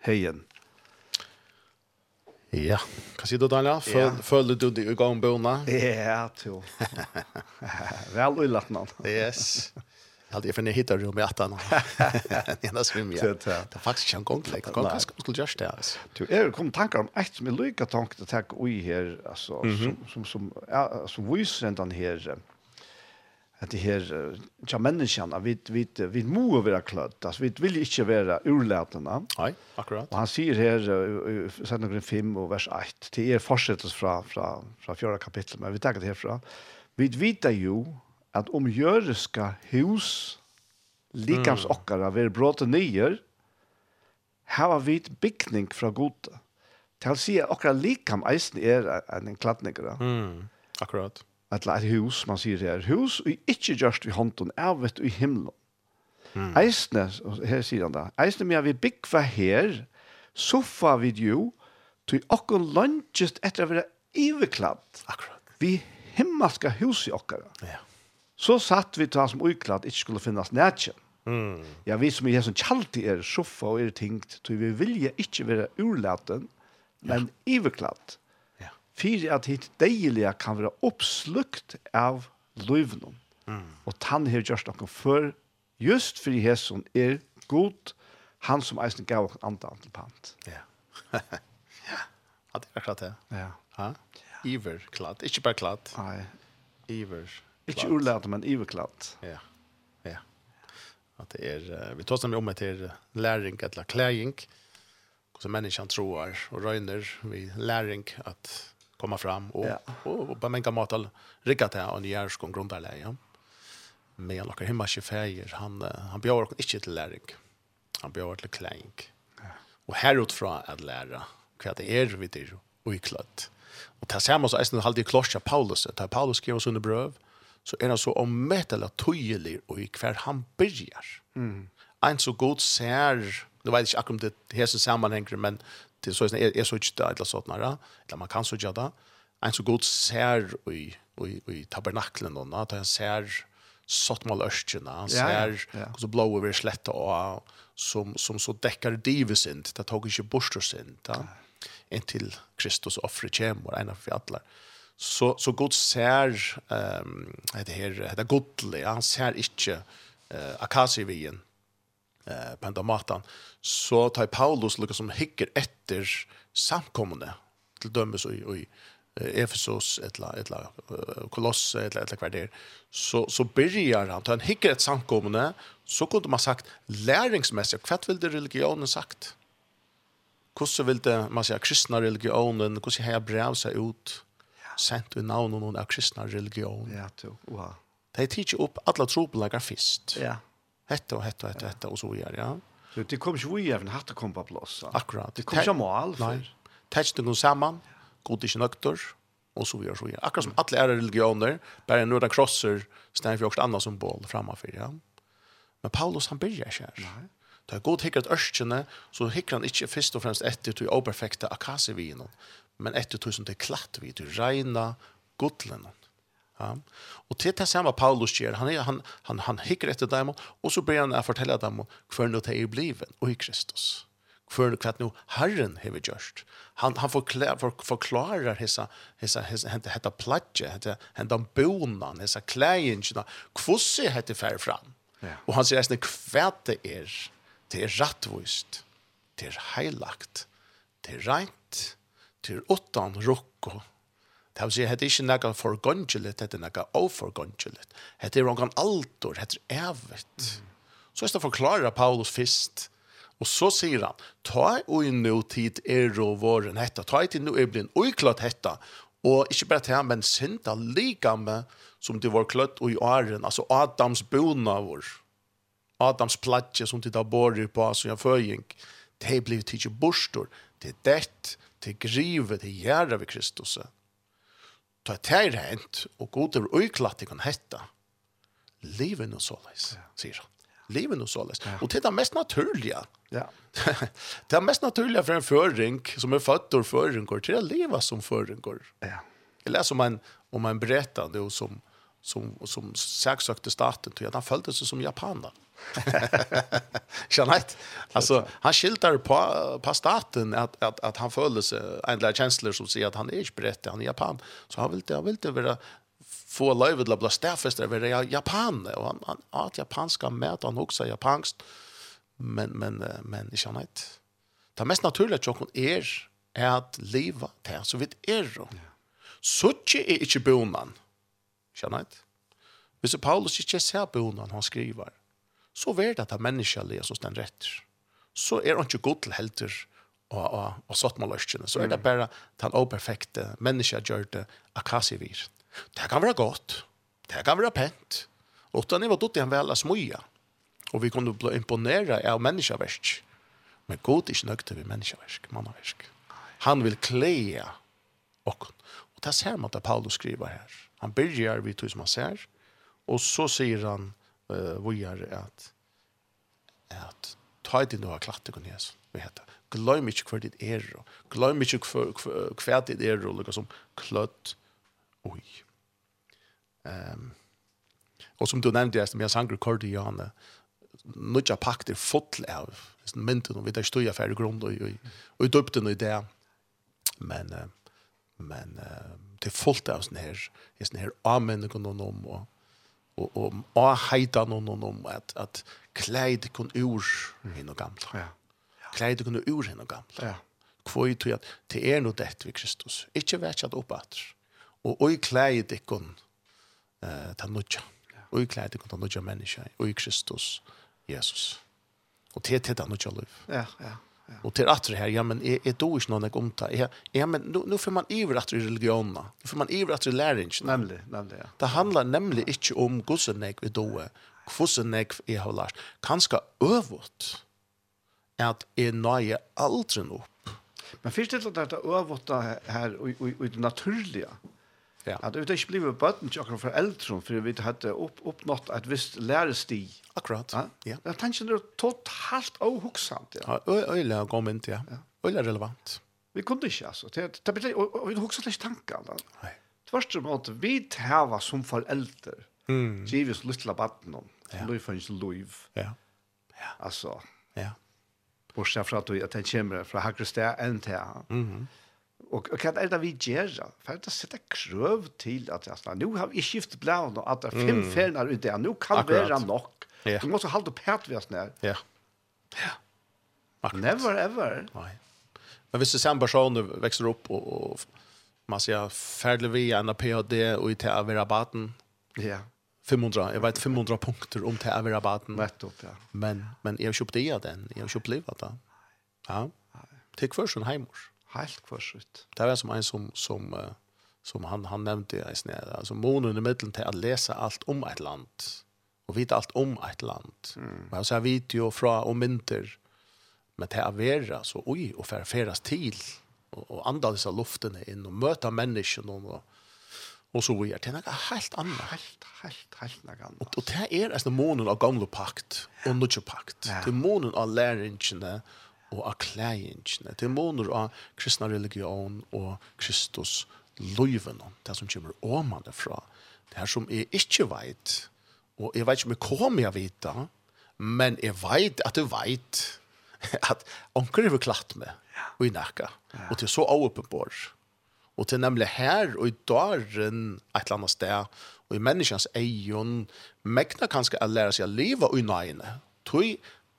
heien. Ja, hva sier du Daniel? Føl, ja. Føler du deg i gang bøna? Ja, to. Vel uilatt noen. yes. Jag hade funnit hittar rum i attan. Jag har svim ja. Det är faktiskt inte en gång. Det kan kanske skulle just det. Du är kom tankar om ett med lika tanke att ta oj här alltså som som som ja, som visar den her, att det här ja människan att vi vi vi måste vara klart att vi vill inte vara urlätna. Nej, akkurat. Och han säger här sen några fem och vers 8. Det är fortsättelsen från från från fjärde kapitel men vi tar det härifrån. Vi vet ju att om jöriska hus likams mm. okkara ver bråte nyer hava vit byggning fra gode. Tal sig okkara likam eisen er en klatninger. Mm. Akkurat et leit hus, man sier her, hus og ikke gjørst vi hånden, er vet i himmelen. Mm. Eisne, her sier han da, eisne med vi byggva her, soffa vid jo, til okken lønnsest etter å være iverkladd. Akkurat. Vi himmelska hus i okkara. Ja. Så satt vi ta som ukladd, ikke skulle finnes nætjen. Mm. Ja, vi som er her som kjalti er soffa og er tingt, til vi vilja ikke være urlaten, men ja. iverkladd fyrir at hitt deilige kan være oppslukt av løyvnum. Mm. Og tann her gjørst noen før, just fyrir hesson er god, han som eisen gav okkur andan til pant. Ja. ja, det er akkurat det. Ja. Ha? Iver kladd, ikke bare kladd. Nei. Iver kladd. Ikke urlært, men iver kladd. Ja, ja. At det er, vi tar oss om et læring eller klæring, hvordan menneskene tror og røyner vi læring at komma fram och ja. och, och på många mått rigga till och ni är. Ja. Men jag lockar hemma chefer han han bjöd och inte till lärig. Han bjöd till klänk. Ja. Och häråt från att lära vad det är vi det och i klart. Och ta samma så är det alltid i Paulus. att Paulus skrev oss under bröv så är han så ommättelig tojelig och i kvar han börjar. Mm. En så god ser, nu vet jag inte om det här sammanhänger, men det så är er så inte alla sådana eller man kan så göra en så god ser i i i tabernaklen då att han ser sått mal östjena han ser så blå över sletta och som som så täcker divis det tog inte borstor sen ta en till Kristus offer kem och en av alla så så god ser ehm det här det godliga han ser inte uh, akasivien eh, på enda matan, så tar Paulus lukka som hikker etter samkommende, til dømes og, og Efesos, etla, etla, Kolosse, etla, etla hver der, så, så byrjar han, tar han hikker et samkommende, så kunne man sagt, læringsmessig, hva vil det religionen sagt? Hvordan vil det, man sier, kristna religionen, hvordan har jeg brev seg ut, sent i navn av kristna religion. Ja, to, wow. De tidser opp alle tropelager først. Ja hetta og hetta hetta, hetta og så vidare, ja. Så det kommer ju even hatt å komme på plats. Akkurat. Det kom ju mål för. Nej. Täckte nu samman. Gode knöktor og så vidare så vidare. Akkurat som alla är religioner, bara några krosser stannar för også andra som boll framför ja. Men Paulus han byrjar så her. Nej. Det är god hickrat ørskjene, så hikker han inte först och främst efter till operfekta akasevinen, men etter till som det klatt vid, till reina godlen. Ja. Och det samme Paulus gjør, Han han han han hikker etter dem og så blir han å fortelle dem hur det är blivet og i Kristus. Hur det nu Herren har vi gjort. Han han forklarer, för, förklarar hessa hessa hessa, hetta platje hetta hetta bonan hessa kläingarna. Kvosse hette fer fram. Ja. Og han sier att kvärt det er, det er rattvist, Det er heilagt. Det er rent. Det er åttan rock Det vil si, det er ikke noe forgåndgjelet, det er noe overgåndgjelet. Det er noen alder, det er evet. Så er det forklarer Paulus først. Og så sier han, ta og i nå tid er og våren hetta, ta i tid nå er blin uiklart hetta, og ikke bare til men synda like med som det var klart og i åren, altså Adams bona vår, Adams platje som det da borer på, som jeg føying, det blir tidsi bostor, det er dett, det er grivet, det er gjerra ved Kristus ta tær hent og god over øyklatt kan hetta. Livet nå såleis, sier han. Livet nå såleis. Og det er det mest naturlige. Ja. det er mest naturlige for en føring som er født og føringer til å leve som føringer. Ja. Jeg leser om en, om en berettende som, som, som saksøkte staten til at han følte seg som japaner. Janett. Alltså han skiltar på på staten att att att han följer sig en känslor som säger att han är inte han är japan. Så han vill inte han vill inte vara få lövet la blå stäffest över japan och han, han att japanska mat han också japanskt. Men men men Janett. Det mest naturliga chocken är är att leva där så vitt är Ja. Suche är inte bonan. Janett. Hvis Paulus ikke ser bonan han skriver, så vet det at det menneskelige som stand rett. Så er det ikke god til helter og, og, og satt med løsene. Så er det bare den operfekte menneskelige gjør det akasivir. Det kan være godt. Det kan være pent. Og da var det en vel av. Og vi kunne bli imponeret av menneskeversk. Men god er ikke nøgte vi menneskeversk, mannaversk. Han vil kleie og Og det ser man at Paulus skriver her. Han begynner vi to som han ser, og så sier han, uh, vi er at at ta det noe klart det kunne gjøre vi heter. Glöm inte kvar ditt er. Glöm inte kvar kvar ditt er och liksom klött. Oj. Ehm. Um, och som du nämnde just med sangre nutja pakt pakter fotl av. Det är och vi där står jag för grund och och och döpte nu där. Men men till fullt av sån här är sån här amen och ekonom och och om a heita någon no om att att kläd kon ur hin och gamla. Ja. Kläd kon ur i och gamla. Ja. Kvoi tror at det er no det vi Kristus. Inte at att uppåt. Og oi kläd kon eh ta nutja. Oi kläd kon ta nutja og i Kristus Jesus. Og det det ta nutja liv. Ja, ja. Och till att det här, ja men är då är någon om det. Ja men nu nu får man iver att religionerna. Nu får man iver att läring Nämligen, nämligen. Ja. Det handlar nämligen inte om Guds nek vi då. Kvossen nek är har lärt. Kanske övåt. Att är nöje aldrig upp. Men först det att det övåt här och och det naturliga. Ja. At det inte blev button chocker för äldre för vi hadde opp, oppnått et visst lærestig. Akkurat. Ja. ja. Jeg tenker det totalt ohuxant. Ja. Ja, öle komment ja. Öle relevant. Vi kunde ikke, altså. Det det blir og vi huxar inte tankar Nei. Nej. som at vi tar som förälder. Mm. Gives lilla barn om. Ja. Liv för liv. Ja. Ja. Altså. Ja. Och fra at at jag tänker fra från Hakrestad. Mhm. Mm Och hva er det vi gjør? For det sätta krøv till att altså, nu har vi skiftet blå og att det fem fällnar ut där nu kan vara nog. Du måste hålla på pert vi snär. Ja. Ja. Never ever. Nej. Men hvis det samme person växer upp och, og man sier färdig vi en PhD och i till rabatten. Ja. 500, jag vet 500 punkter om till rabatten. Vet upp, ja. Men, men jag köpte det den, jag köpte livet det. Ja. Tack för sån hemors helt kvarsut. Det var en som en som, som, uh, som han, han nevnte i sned, altså månen i middelen til å lese alt om et land, og vite alt om et land. Mm. Og jeg ser video fra og mynter, men til å være så oi, og ferferes til, og, og andre disse luftene inn, og møte menneskene, og, og så videre. Det er noe helt annet. Helt, helt, helt noe annet. Og, og det er nesten månen av gamle pakt, og nødvendig pakt. Ja. Det er månen av læringene, og og av klæringene. Det er måneder av kristna religion og Kristus løyven, det som kommer åmane fra. Det her som jeg ikke vet, og jeg vet ikke om jeg kommer jeg vite, men jeg vet at jeg vet at anker er klart med og i nækka, og til så åpenbår. Og til nemlig her og i daren et eller annet sted, og i menneskens egen, megna kanskje å lære seg å leve og i nøyene. Tøy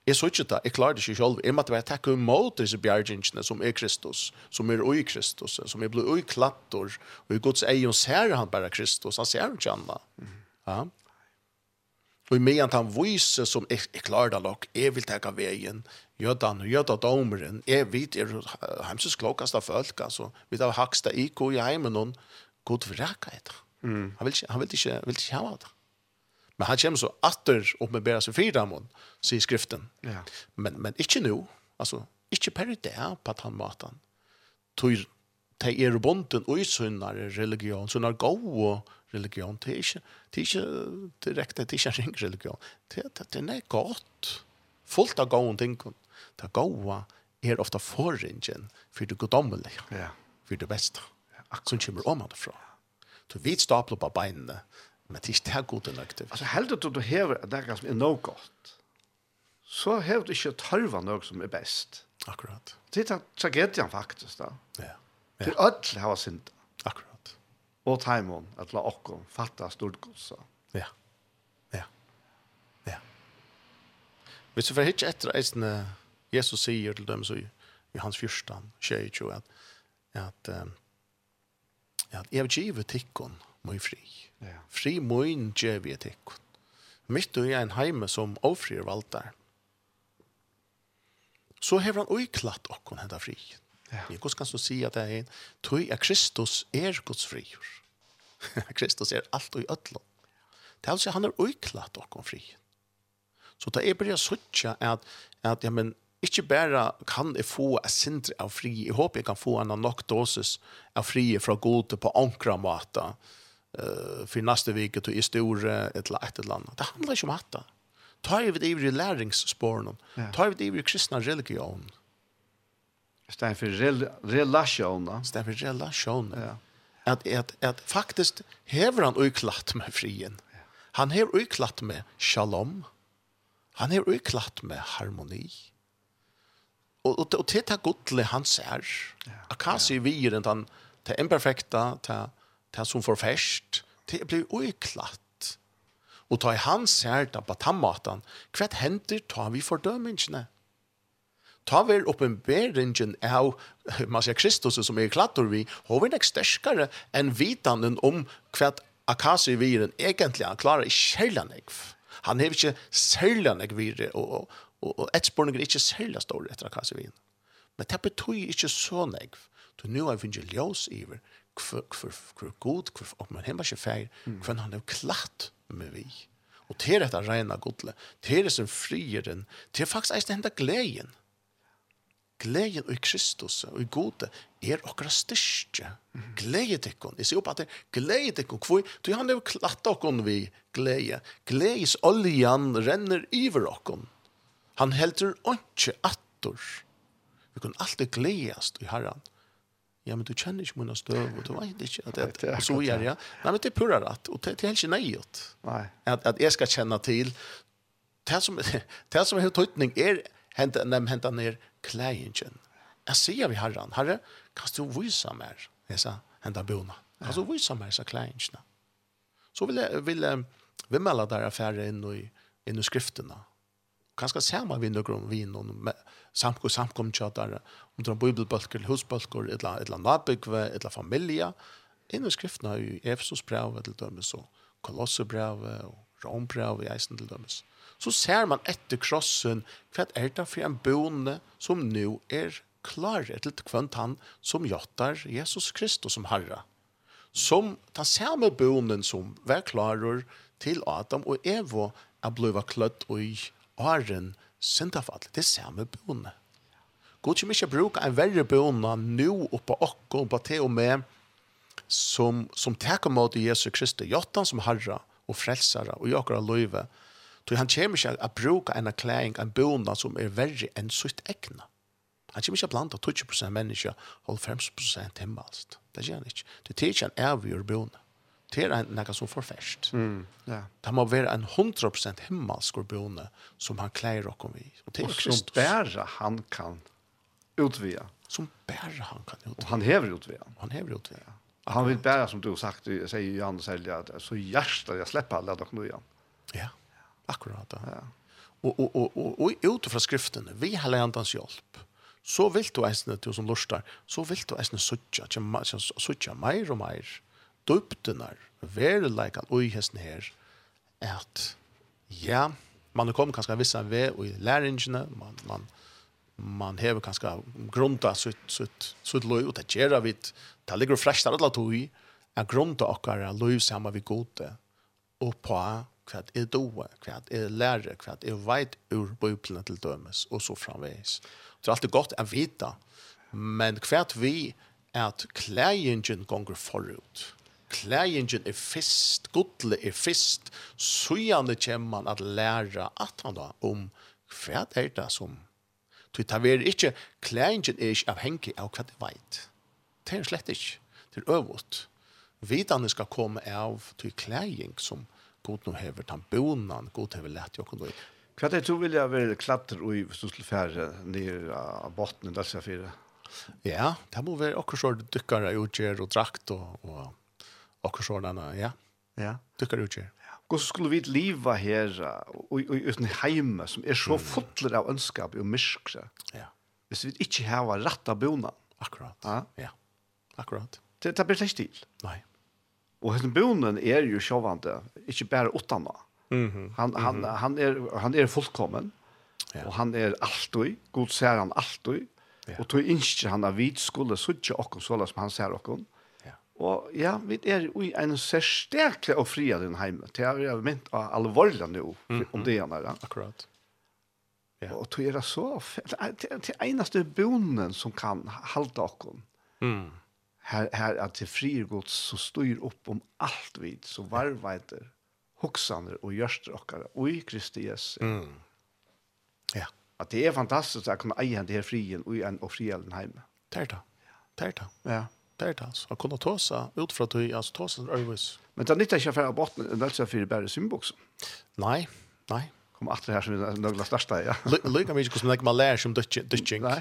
Jeg så ikke det, jeg klarer det ikke selv. Jeg måtte bare takke imot disse bjergjengene som er Kristus, som er ui Kristus, som er blod ui klattor, og i Guds egen ser han bare Kristus, han ser ikke annet. Ja. Og i medan han viser som jeg, jeg klarer det nok, jeg vil takke veien, jødan jødan domeren, jeg vet, er hemses klokkast av folk, altså, vi tar haksta IK i heimen, og god vraka etter. Mm. Han vil ikke, han vil ikke, vil ikke ha det. Men han kommer så atter opp med bära sig fyra mån, sier skriften. Ja. Men, men ikke nå. Altså, ikke per det på den måten. Tog de er bonden og synnare religion, sånna god och religion, det er ikke, det er ikke direkte, det er ikke en religion. Det, det, det er godt. Fullt av gode ting. Det gode er ofta forringen for det godommelige. ja. For det beste. Ja. Som kommer om det fra. Så vi stapler på beinene Men det er ikke det gode nok til. Altså, heldig at du hever det som er noe godt, så hever du ikke tørva noe som er best. Akkurat. Det er tragedien faktisk, da. Ja. ja. Til ødel hava synd. Akkurat. Og taimon, at la okkom fatta stort godsa. Ja. Ja. Ja. Hvis du får hitje etter eisen Jesus sier til dem, så i hans fyrstan, tjej, tjo, at at um, at jeg vil give tikkon, må fri. Ja Ja. Fri moin djevi etikon. Mitt og jeg en heime som ofrir valdar. Så hever han uiklatt okkon henda fri. Ja. Jeg kan så si at det er tøy at Kristus er Guds frigjør. Kristus er alt og i ødlån. Det er altså han er uiklatt okkon fri. Så da jeg blir suttja at, at ja, men, ikke bare kan jeg få et sindre av fri, jeg håper jeg kan få en nok dosis av fri fra gode på ankra måter, uh, för nästa vecka till i stora ett eller ett eller. Det handlar ju om att ta vi det i läringsspåren. Ta vi det i kristna religion. Stäv för rel relation. Stäv för relation. Ja. Att att att faktiskt hever han uklatt med frien. Han hever uklatt med shalom. Han hever uklatt med harmoni. Och och til det gudle han ser. Ja. Akasi vi den han imperfekta, det det som får fest, det blir uiklatt. Og ta i hans hjerte på tannmaten, hva hender ta vi fordømmingene? Ta vi oppenberingen av man sier, Kristus som er klatter vi, har vi nek sterskere enn vitanen om hva akasi viren egentlig han klarer i kjærlanegv. Han har ikke særlanegv viren, og, og, og etspårningen er ikke særlanegv stor etter akasi viren. Men det betyr ikke så negv. Så nu har vi finnet ljøs iver hvor, hvor, hvor god, hvor opp man hemmer ikke feir, hvor han er klatt med vi. Og til dette rena godle, til det som frier den, til faktisk eisen henda gleden. Gleden i Kristus og i gode er okra styrke. Gleden tikkun. Jeg sier opp at det er gleden tikkun. Hvor, du han er jo klatt okkun vi glede. Gledes oljan renner iver okkun. Han heldur ikke attor. Vi kan alltid gledast i herran. Mm ja men du kjenner ikke mina støv, og du vet inte att det är så gör ja. Nei, men det er pura rett, og det er helt ikke nejigt. Nei. At, at jeg skal kjenne til, det som det som är tøytning, er hända nem hända ned klägen. Jeg sier vi herran. Herre, kan du vise meg, Jag sa hända bona. Kan du vise meg, så klägen? Så vill jag vill vi mälla der affære inn i inn i skriftene, kanskje sammen vi noen vi noen samkom samkomkjøtere, om det er bibelbølger, husbølger, et eller annet nabygve, et eller familie. inn i skriftene er jo Efesos brev, til dømes, og Kolosser brev, og Rom brev, i eisen til dømes. Så ser man etter krossen, hva er det for en bonde som nå er klar til kvønt han som jottar Jesus Kristus som Herre. Som den samme bonden som var klarer til Adam og Evo er blivet kløtt og i åren syndafall, det er samme bønne. God kommer ikke bruke en verre bønne nå oppe åkken, på til og med, som, som teker mot Jesu Kristi, Jotan som herre og frelsere og jakker av løyve. Så han kommer ikke å bruke en erklæring, en bonde som er verre enn sitt egnet. Han kommer ikke blant av 20% mennesker og 50% himmelst. Det gjør han ikke. Det er ikke en avgjør bonde det er noe som får fest. Mm, ja. Det må være en 100% himmelsk bøne som han klærer oss om vi. Og, til og som bare han kan utvia. Som bare han kan utvida. Og han hever utvida. Han hever utvida. Han vill bära som du har sagt, säger ju Anders Selja, att så hjärsta jag släpper alla dock nu igen. Ja, akkurat. Ja. ja. Och, och, och, och, och utifrån skriften, vi har ländans hjälp, så vill du äsna, du som lustar, så vill du äsna suttja, suttja mer och mer døptenar, verileikan ui hesten her, at ja, man er kommet kanskje vissa ve og i læringene, man, man, man hever kanskje grunda sutt, sutt, sutt løy, og det gjerra vidt, det ligger fresht der alle tog, er grunda okkar løy saman vi gode, og på hva er doa, hva er lære, hva er veit ur bøyplene til dømes, og så framveis. Det er alltid godt å vita, men hva vi at klæringen gonger forut, klæringen er fyrst, godle er fyrst, søgjande kommer man at læra at han da om hva er det som Du tar vi ikke, klæringen er ikke avhengig av hva du vet. Det er slett ikke. Det er øvått. Vidane skal komme av til klæring som god nå hever, den bonan god hever lett jo kunne. Hva er det du vil jeg være klatter i hvis du skulle fære ned av botten i Dalsia 4? Ja, det må være akkurat så dykkere utgjør og drakt og, og akkurat sådana, ja. Ja. Tycker du ikke? Hvordan skulle vi leva her og uten heime som er så fotler av ønskap og myskse? Ja. Hvis vi ikke har rett av bona. Akkurat. Ja. ja. Akkurat. Det, det blir slett til. Nei. Og hans bonan er jo sjåvande, ikke bare åttana. Mm -hmm. han, han, han, er, han er fullkommen, ja. og han er alltid, god ser han alltid, ja. og tog ikke han av vidt skulle suttje okken så som han ser okken. Og ja, vi er i en særstekle og fria den heime. Det er jo mynt av alvorlig nå, om det gjerne. Ja. Akkurat. Ja. Og tog er det så, det er eneste bonen som kan halda okken. Mm. Her, her at det frier gods som styr opp om alt vid, så varveiter, hoksaner og gjørster okkara, og i Kristi Jesu. Mm. Ja. At det er fantastisk at kunne eie det her frien og en og fria den heime. Det er det. Det er det. Ja. Det er det altså. Å kunne ta seg ut fra tøy, altså ta seg øyvis. Men det er nytt ikke for å botten, det er ikke for bare symboksen. Nei, nei. Kom at det her som er noen største, ja. Lykke mye hvordan jeg må lære som døtjeng. Nei,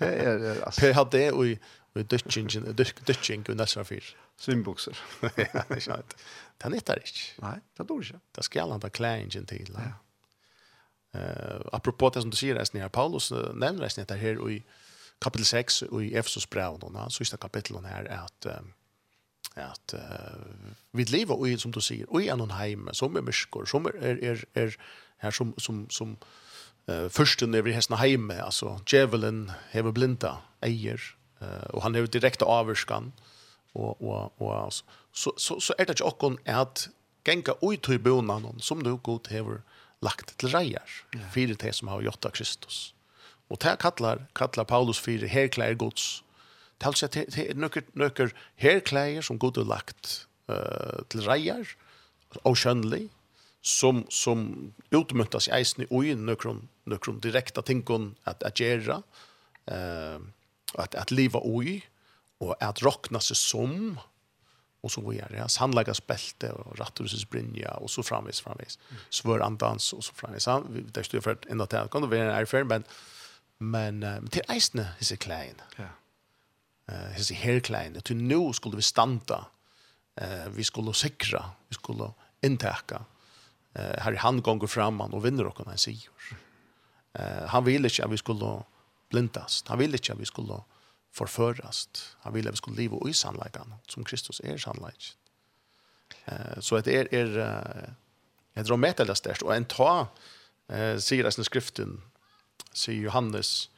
det er altså. Per hadde det i i døtjeng og nesten fyr. Symbokser. Ja, ikke sant. Det er nytt der ikke. Nei, det er ikke. Det skal han ta klæringen til. Ja. Uh, apropos det som du sier, Paulus nevner det her og i kapitel 6 i Efesos brev då när sista kapitlet här är att att uh, vi lever i som du säger och i en hem som är myskor som är är är här som som som eh försten över hästna hem alltså Javelin har blinda eier eh och han har direkt avskan och och och så så så är det ju också att gänga ut i bonan som du god har lagt till rejer för det som har gjort av Kristus. Og det kallar, kallar Paulus fyrir herklær gods. Det er altså nøkker, nøkker herklær som god er lagt uh, til reier, og skjønnelig, som, som utmyntas i eisen i ui nøkron, nøkron direkta tingon at, at gjera, uh, at, at liva ui, og at rokna seg som, og så var det hans handlagas belte og ratturhusets brinja, og så framvis, framvis. Svør andans og så framvis. Han, det er for enda til, kan det være en erfaren, men Men uh, til eisne hisse klein. Ja. Uh, hisse her klein. Til nå skulle vi standa. Uh, vi skulle sikra. Vi skulle inntekka. Uh, her i han gonger framman og vinner okkur han sier. Uh, han ville ikke at vi skulle blindast. Han ville ikke at vi skulle forførast. Han ville at vi skulle leva i sannleikan, som Kristus er sannleikan. Uh, så det er, er uh, et rometelastert, og en ta uh, sier i skriften, sier Johannes,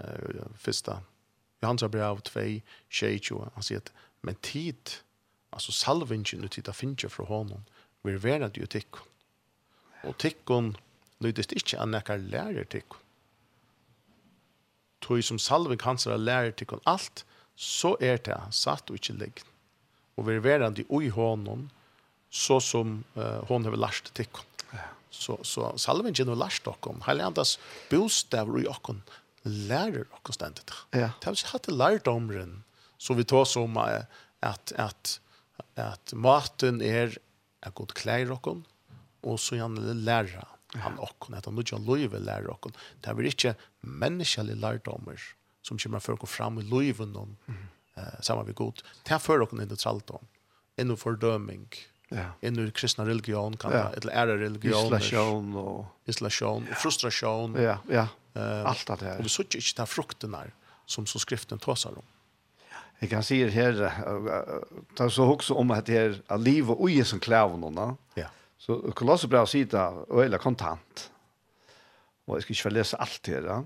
eh, første, Johannes brev 2, 22, han sier at, men tid, altså salvingen ut tid finner finnes fra honom, vi er verna til tikkun. Og tikkun lydes ikke an nekkar lærer tikkun. Tog som salving hans er lærer tikkun alt, så er det satt og ikke liggen. Og vi er verna til ui honom, så som uh, hon har lært tikkun. Ja så, så salven gjennom lærst okkom Hele andres bostav i okkom lærer okkom stendet. Ja. Det har vi hatt lærdomren så vi tar som at, at, at, at maten er er godt klær okkom og så gjerne lærer han okkom At han ikke løyve lærer okkom Det er ikke menneskelig lærdommer som kommer for å fram i løyven mm. eh, sammen med god. Det er for dere nøytralt om. Innenfor døming. Mm ja. innu kristna religion kan ja. eller ære religion isolation og... isolation og frustration ja ja uh, allt det här och vi såg ikke den frukten där som så skriften talar om Jag kan se här det så også om at det er at liv og oj som klävnorna. Ja. Så kolosser bra sida och eller kontant. Och jag ska inte läsa allt det da.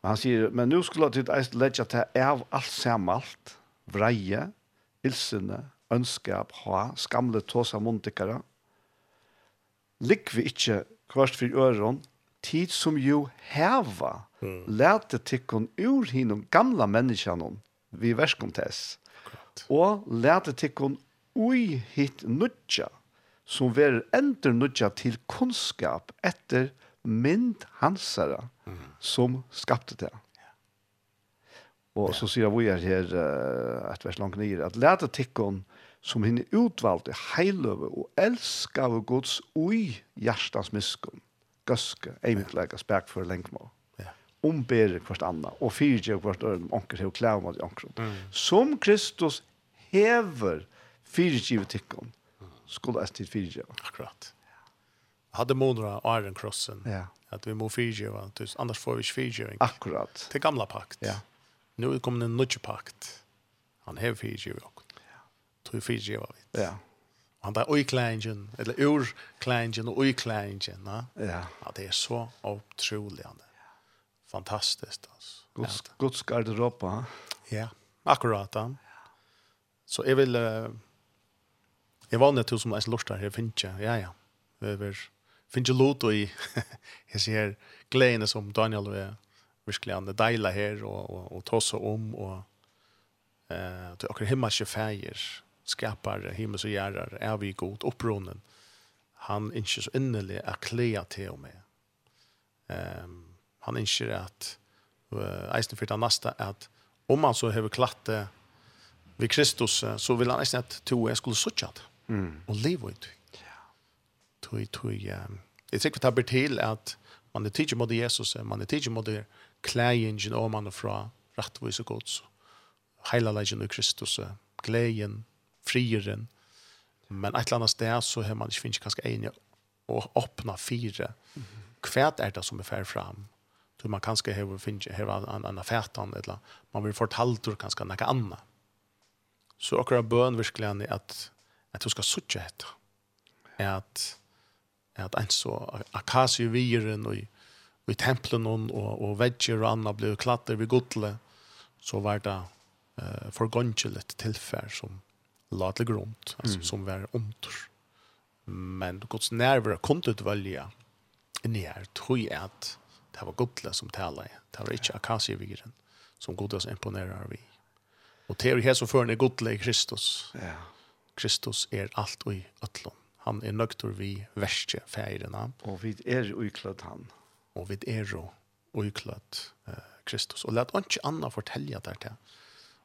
Men han säger, men nu skulle det lägga till av allt sammalt, vreie, ilsene, ønskap ha, skamle tåsa mundikere, ligg vi ikke kvart for øren, tid som jo heva, mm. lete tikkun ur hinum gamla menneskene vi verskomtes, og lete tikkun ui hit nudja, som ver endur nudja til kunnskap etter mynd hansara mm. som skapte det. Og så sier vi her, her et vers langt nere, at lete tikkun som henne utvalgte heiløve og elskave gods ui hjertans miskunn, gøske, eimitlega, spek for lengmål. Ja. Ombere hvert anna, og fyrtje hvert øren, onker hev klæv mot onker. Mm. Som Kristus hever fyrtjive tikkun, skulle jeg til fyrtje. Akkurat. Hadde måneder av Iron Crossen, ja. at vi må fyrtje, annars får vi ikke fyrtje. Akkurat. Til gamla pakt. Ja. Nå er det kommet en nødje pakt. Han hever fyrtje, ok tog fyrtje var vitt. Ja. Han tar oi klængen, eller ur klængen og oi klængen. Ja. ja. Det er så otroligt. Fantastiskt altså. Guds, ja. Guds garderob, ha? Ja, akkurat. Ja. Så jeg vil... Uh, jeg var nødt til som en lort her, jeg finner ikke, ja, ja. Jeg finner ikke lot i, jeg ser gledene som Daniel og jeg virkelig han deila her og, og, og ta seg om og eh, til akkurat himmelse feir skapar himmels og gjerrar, er vi god oppronen. Han inte så innerlig er klea til og med. Um, han inte at uh, eisen för det nästa at om man så har klatt det vid Kristus så vil han eisen at to jeg skulle sucha det. Mm. Og leva ut. Tui, tui, um, Jeg tycker vi tar til at man er tidigt mot Jesus, man er tidigt mot kläingen om man er fra rettvis og gods. Heila lägen i Kristus, gleden, frieren. Men et eller annet sted så har man ikke finnes kanskje enig å åpne fire. Hva er det som er ferdig fram? Så man kanskje har finnes har en annen fætan, eller man vil fortalt det kanskje noe annet. Så akkurat bøn virkelig er at, at du skal suttje etter. At, at en så akasieviren og i, i templen og, og vegger og annet ble klatter ved godle, så var det uh, forgåndelig tilfell som la til grund alltså mm. som var under men Guds nerver kunde inte i ner tror jag at det var godle som taler. det var ikke Akasievigiren som Gudlas imponerar vi och til är här som förne godle i Kristus ja. Kristus är allt och i øtlån. han är nöktor vi verste feirene. Og vi er uklad han och vi er uklad eh, Kristus och lät ikke Anna fortälja det till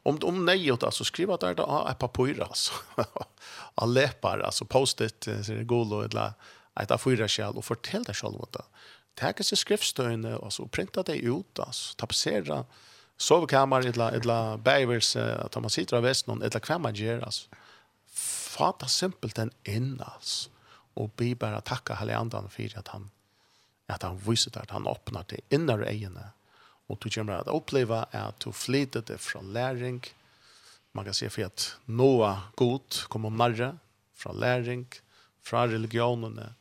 om om nej alltså skriva där då ett par pojrar alltså. All läpar alltså postet så det går då eller ett av fyra skall och fortäll dig själv vad det. Tag sig skriftstöjne och så printa det ut alltså tapetsera sovkammar eller eller bävers att man sitter av väst någon eller kvar man alltså. Fatta simpelt en in alltså och be bara tacka heliandan för att han att han visar att han öppnar det inre egna Og du kommer att uppleva att du flyter det från läring. Man kan se för att nåa god kommer närre från läring, från religionerna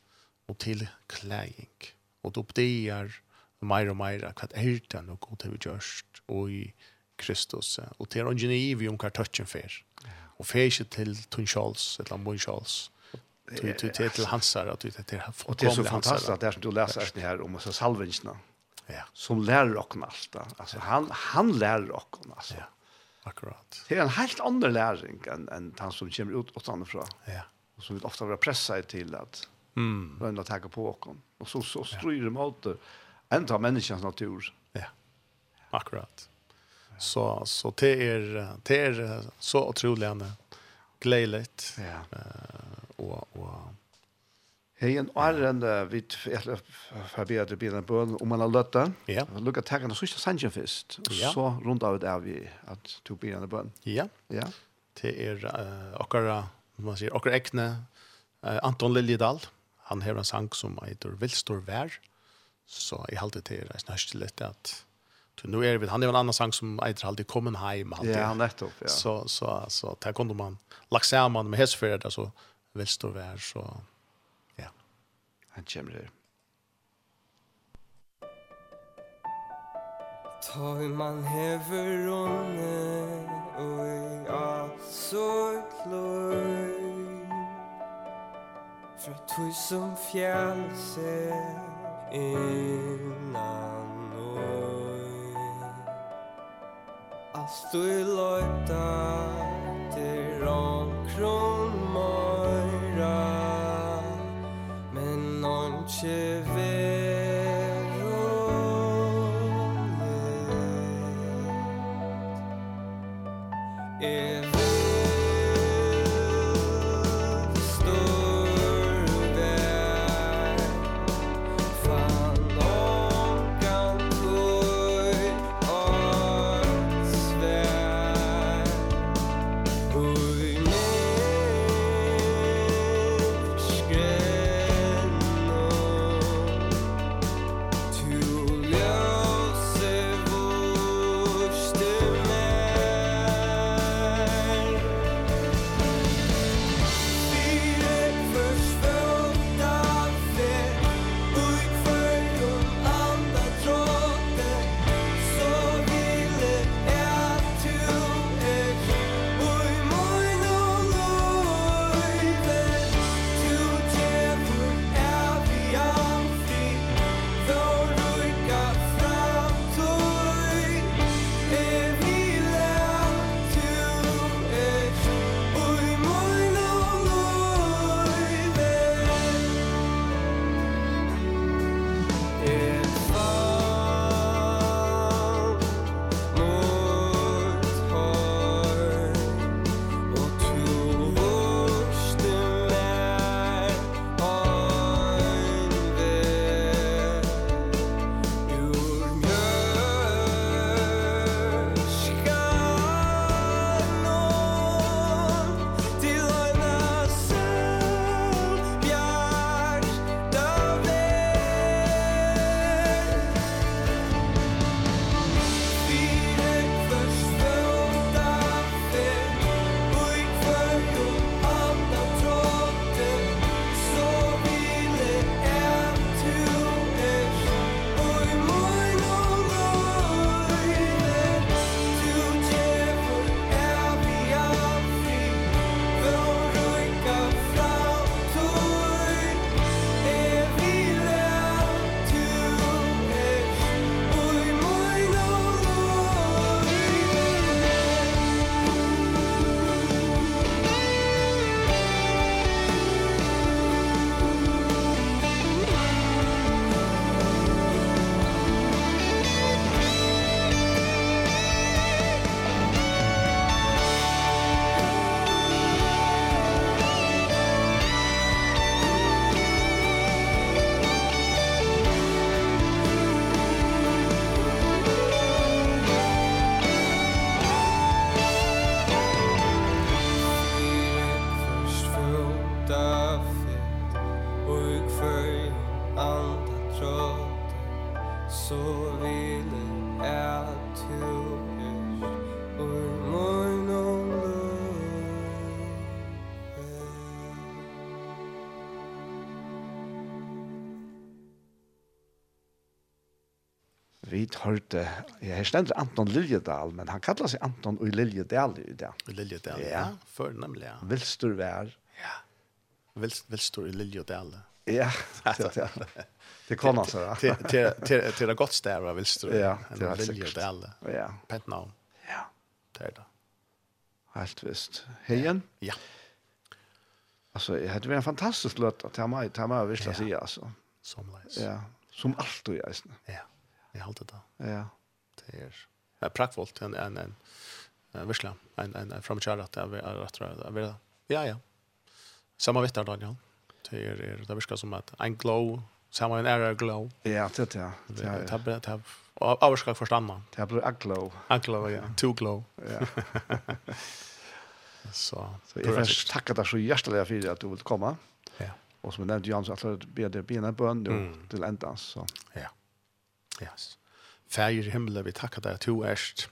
och till kläring. Och du uppdagar mer och mer vad är det nu god har vi gjort och i Kristus. Och till en geni om kartötchen för. Och för sig till Tun Charles, eller Mon Charles till till till hansar att det til och det er så fantastiskt att det som du läser här om så salvingarna Ja. Som lärer och allt. Alltså han han lærer okken, alltså. Ja. Akkurat. Det är en helt annen læring än än han som kommer ut åt. Ja. Och som vi ofta blir pressade till att mm vända ta på okken. och så så stryr det mot ända människans natur. Ja. Akkurat. Så så det är det är så otroligt glädjeligt. Ja. Och och Hej en annan vid förbi det bilen på om man har lötta. Ja. Lucka tagen och sista Sanchez Ja. Så runt av där vi att to bilen på. Ja. Ja. Det är uh, och man säger och ekne Anton Liljedal. Han har en sang som heter Vilstor Vær. Så i halde till det snäst litt at Så nu är det han är en annan sang som heter alltid kommen hem alltid. Ja, nettopp, ja. Så så så där kunde man laxa man med hästfärd alltså Vilstor vär så Han kommer her. Ta man hever onne Oi, a så kløy Fra tog som fjælse Innan oi Alt du løyta Til omkron møyra cheveux vi hørte, jeg her stendt Anton Liljedal, men han kallar seg Anton og Liljedal i det. I Liljedal, ja. ja. Før nemlig, ja. Vilstur vær. Ja. Vilst, vilstur i Liljedal. Ja, det er det. Kan han så, till Til det godt stedet av Vilstur. Ja, det er Liljedal. Ja. Pentnavn. Ja. Det er det. Helt visst. Heien? Ja. Alltså, det hade varit en fantastisk låt att ha mig, ta mig och visst att säga, alltså. Som läs. Ja, som allt och jag. Ja. Jeg har det då. Ja. Det er, det er praktfullt, en, en, en, en virkelig, en, en, en framkjære at jeg er rett og slett. Ja, ja. Samme vitt er Daniel. Det er, er, det virker som at en glow, samme en ære glow. Ja, det er det. Det er det. Det avskak avvarskak forstanda. Det blir aglow. glow, ja. Two glow. Ja. så, så jeg får takke deg så hjertelig for at du vil komme. Ja. Og som jeg nevnte, Jan, så jeg ber deg bena bøn til endans. Så. Ja. Yes. Färger himmel vi tackar dig to erst.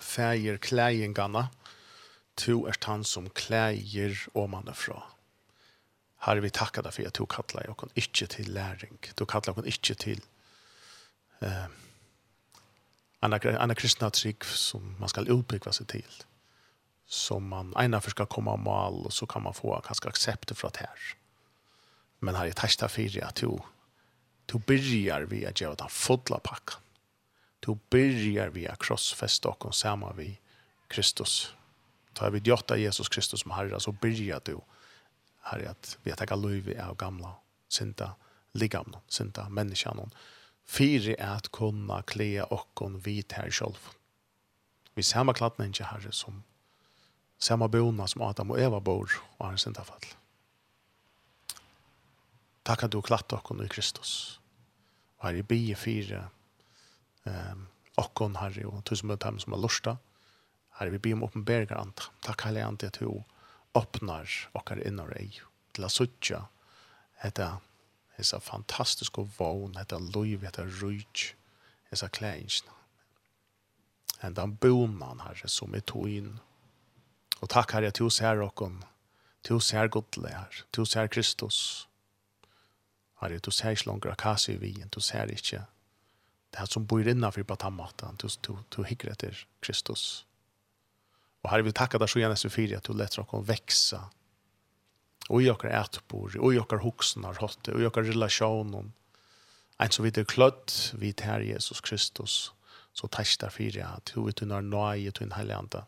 Färger kläjengarna. To erst han som kläjer omanifrån. Herre, vi tackar dig för att du kallar och inte till läring. Du kallar oss inte till eh, andra, andra kristna trygg som man ska utbyggva sig till. Som man ena för ska komma mal och så kan man få ganska accept för det här. Men herre, jag tackar dig för att du Du byrjar vi att göra ta fulla pakka. Du byrjar vi att krossfästa okkom sama vi Kristus. Ta vi djotta Jesus Kristus som herre så byrjar du herre at vi at ta luivi av gamla synda ligamna, synda människan. fyri är att kunna klea och kon vit här själv. Vi sama klatten inte herre som samma bona som Adam og Eva bor och har en syndafall. fall. Takk at du klatt okkon i Kristus. Og her i bie fire um, okkon her og tusen møte dem som er lorsta. Her vi bie om oppenberger anta. Takk heilig anta at du åpnar okkar innar ei til a suttja etta hessa fantastiske vogn, etta loiv, etta rujt, hessa klæingsna. Henda han bonan, herre, som er toin. Og takk, herre, at oss her, okkon. Til oss her, godle, her Til oss her, Kristus. Herre, du ser ikke langer hva i vien, du ser ikke det her som bor innenfor på den måten, du, du, du hikker etter Kristus. Og Herre, vi takker deg så gjerne for at du letter dere å vekse, og i dere etbor, og i dere hoksen har hatt det, og i dere relasjonen, en som vidt er klødd, vi tar Jesus Kristus, så takk deg for at du vet du når nøye til en heilig andre,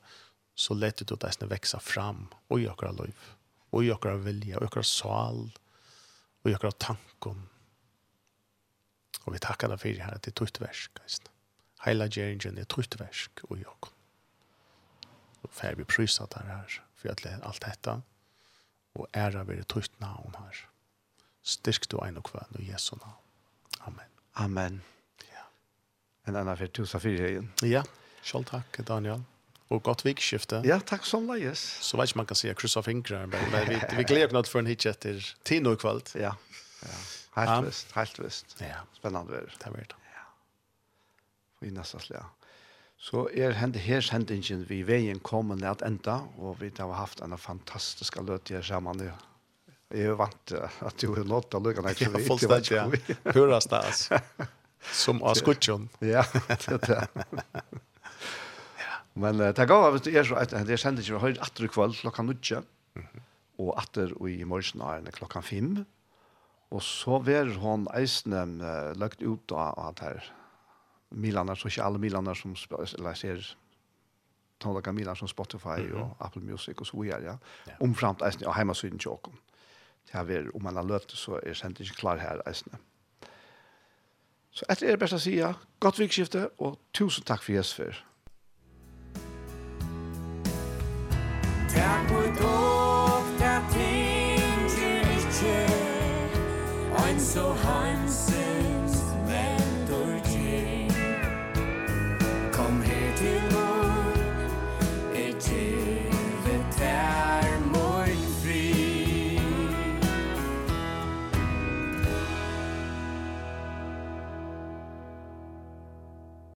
så letter du deg vekse fram, og i dere liv, og i dere vilje, og i dere salg, og gjør tanken. Og vi takkar deg for her at det er tutt versk. Heila gjerringen er tutt versk og gjør. Og fer vi prysa der her for alt dette og æra vi det tutt navn her. Styrk du ein og kvann og Jesu navn. Amen. Amen. Ja. En annan för tusen fyra igen. Ja, själv takk, Daniel och gott vikskifte. Ja, tack som lejes. Så vet man kan se kryssa fingrar, men, men vi, vi glädjer något för en hit efter tio i kvällt. Ja, ja. Helt ja. visst, helt visst. Ja. Spännande väder. Det blir det. Ja. I nästa slä. Så är er hände her sendingen vi vägen kommer att ända och vi har haft en fantastisk löt her sammen. Jeg er jo vant att du har nått å lukke ned. Ja, fullstendig, ja. Hur stas? Som av skutsjon. Ja, det er det. Men uh, det går at det er så at det sender ikke høyre atter i kveld klokka nødje, og atter i morgen er det klokka fem, og så ver hon eisne uh, lagt ut av at her milanar, så ikke alle milanar som eller ser tonlaka milanar som Spotify mm -hmm. og Apple Music og så videre, ja. ja. Omframt eisne av heimasiden til åkken. Det her ver, om man har løpt, så er sender ikke klar her eisne. Så etter er det best å si, ja, godt vikskifte, og tusen takk for Jesper. bud ofta ting til ikkje Ein so hanse